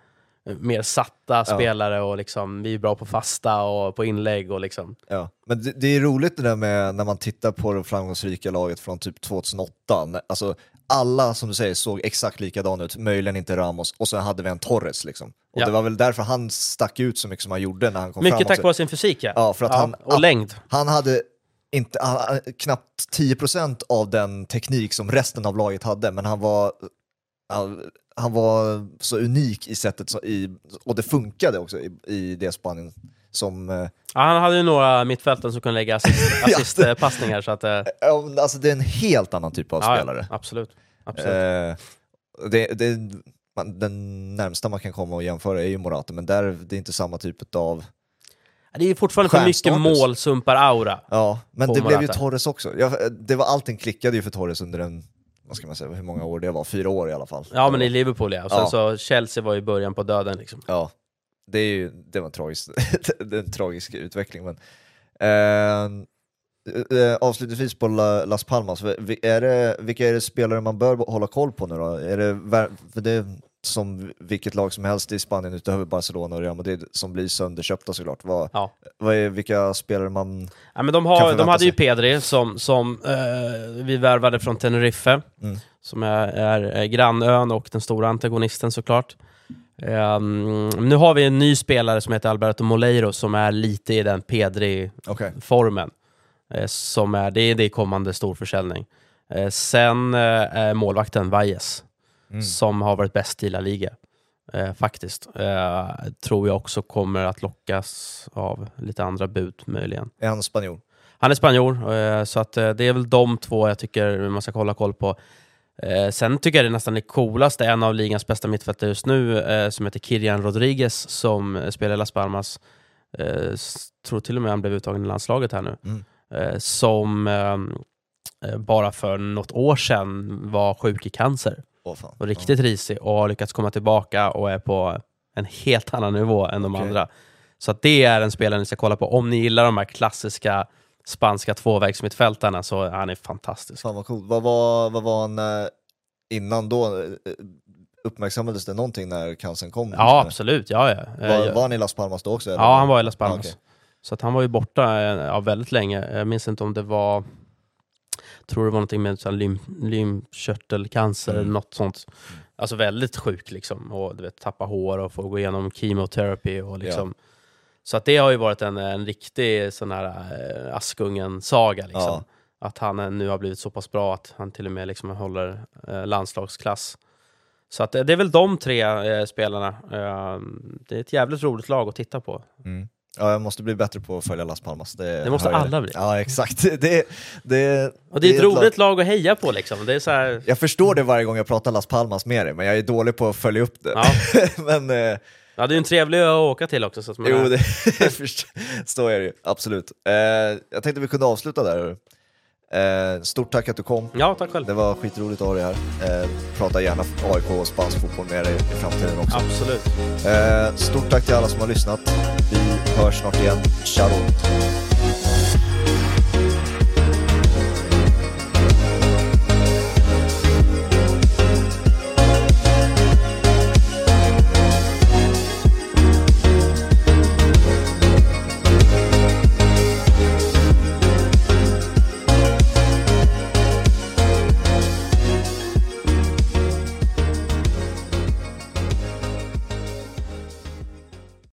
Speaker 1: mer satta spelare och liksom, vi är bra på fasta och på inlägg och liksom.
Speaker 2: Ja, men det, det är roligt det där med när man tittar på det framgångsrika laget från typ 2008. När- Alltså, alla som du säger såg exakt likadana ut, möjligen inte Ramos, och sen hade vi en Torres liksom. Och
Speaker 1: Ja.
Speaker 2: det var väl därför han stack ut så mycket som han gjorde när han kom
Speaker 1: Mycket
Speaker 2: fram.
Speaker 1: tack
Speaker 2: också.
Speaker 1: vare sin fysik ja.
Speaker 2: Ja, för att han-
Speaker 1: och längd.
Speaker 2: Han hade inte, han, knappt 10% av den teknik som resten av laget hade, men han var, han, var så unik i sättet, så, i, och det funkade också i, i det Spanien som eh,
Speaker 1: Ja, han hade ju några mittfälten som kunde lägga assist, assistpassningar. så att, eh,
Speaker 2: Alltså det är en helt annan typ av
Speaker 1: ja,
Speaker 2: spelare.
Speaker 1: Absolut. absolut.
Speaker 2: Eh, det, det, man, den närmsta man kan komma och jämföra är ju Morata, men där, det är inte samma typ av...
Speaker 1: det är fortfarande för mycket målsumpar-aura.
Speaker 2: Ja, men det blev ju
Speaker 1: Morata.
Speaker 2: Torres också. Ja, det var, allting klickade ju för Torres under en, vad ska man säga, hur många år det var? Fyra år i alla fall.
Speaker 1: Ja, men i Liverpool ja. Och sen
Speaker 2: Ja.
Speaker 1: så Chelsea var ju början på döden liksom.
Speaker 2: Ja, det, är ju, det var en tragisk, det en tragisk utveckling. Men, eh, eh, avslutningsvis på La, Las Palmas, är det, vilka är det spelare man bör hålla koll på nu då? Är det, för det som vilket lag som helst i Spanien utöver Barcelona och Real Madrid som blir sönderköpta såklart. Vad,
Speaker 1: Ja.
Speaker 2: vad är, vilka spelare man...
Speaker 1: Ja, men de,
Speaker 2: Kan
Speaker 1: har,
Speaker 2: förvänta
Speaker 1: de hade ju
Speaker 2: sig.
Speaker 1: Pedri som, som eh, vi värvade från Tenerife,
Speaker 2: Mm.
Speaker 1: som är, är, är grannön och den stora antagonisten såklart. Ehm, nu har vi en ny spelare som heter Alberto Moleiro som är lite i den Pedri-formen.
Speaker 2: Okej.
Speaker 1: Eh, som är, det är det i kommande storförsäljning. Eh, sen eh, är målvakten Valles,
Speaker 2: Mm.
Speaker 1: som har varit bäst i La Liga. Eh, faktiskt. Eh, tror jag också kommer att lockas av lite andra bud möjligen.
Speaker 2: Är han spanjor?
Speaker 1: Han är spanjor, eh, så att, eh, det är väl de två jag tycker man ska hålla koll på. Eh, sen tycker jag det nästan är coolast, en av ligans bästa mittfältare just nu, eh, som heter Kirian Rodriguez, som spelar i Las Palmas. Tror till och med han blev uttagen i landslaget här nu.
Speaker 2: Mm.
Speaker 1: Som bara för något år sedan var sjuk i cancer
Speaker 2: Åh, fan.
Speaker 1: och riktigt risig och har lyckats komma tillbaka och är på en helt annan nivå än de
Speaker 2: Okej.
Speaker 1: andra. Så det är en spelare ni ska kolla på. Om ni gillar de här klassiska spanska tvåvägsmittfältarna så är han är fantastisk.
Speaker 2: Fan vad coolt. Vad var, vad var han eh, innan då? Eh, Uppmärksammades det någonting när cancern kom?
Speaker 1: Ja, absolut. Ja, ja. Eh,
Speaker 2: Var, var han i Las Palmas då också? eller?
Speaker 1: Ja, han var i Las
Speaker 2: Ja,
Speaker 1: Palmas.
Speaker 2: okej.
Speaker 1: Så att han var ju borta ja, väldigt länge. Jag minns inte om det var tror det var någonting med lym, lymfkörtelcancer
Speaker 2: Mm.
Speaker 1: eller något sånt. Alltså väldigt sjuk liksom. Och du vet, tappa hår och få gå igenom chemoterapi och liksom. Så att det har ju varit en, en riktig sån här äh, Askungen-saga liksom.
Speaker 2: Ja.
Speaker 1: Att han nu har blivit så pass bra att han till och med liksom håller eh, landslagsklass. Så att, eh, det är väl de tre eh, spelarna. Eh, det är ett jävligt roligt lag att titta på.
Speaker 2: Mm. Ja, jag måste bli bättre på att följa Las Palmas. Det,
Speaker 1: Det måste alla bli.
Speaker 2: Ja, exakt. Det, det,
Speaker 1: Och det är ett
Speaker 2: lag-
Speaker 1: roligt lag att heja på liksom. Det är så här,
Speaker 2: Jag förstår det varje gång jag pratar Las Palmas med dig, men jag är dålig på att följa upp det.
Speaker 1: ja.
Speaker 2: men eh,
Speaker 1: ja, det är en trevlig ö att åka till också. Så att man
Speaker 2: jo, det förstår jag ju. Absolut. Eh, jag tänkte vi kunde avsluta där. Eh, stort tack att du kom.
Speaker 1: Ja, tack själv.
Speaker 2: Det var skitroligt att ha dig här. Eh, prata gärna AIK och spansk fotboll med dig i framtiden också.
Speaker 1: Absolut.
Speaker 2: Eh, stort tack till alla som har lyssnat. Vi hörs snart igen. Ciao!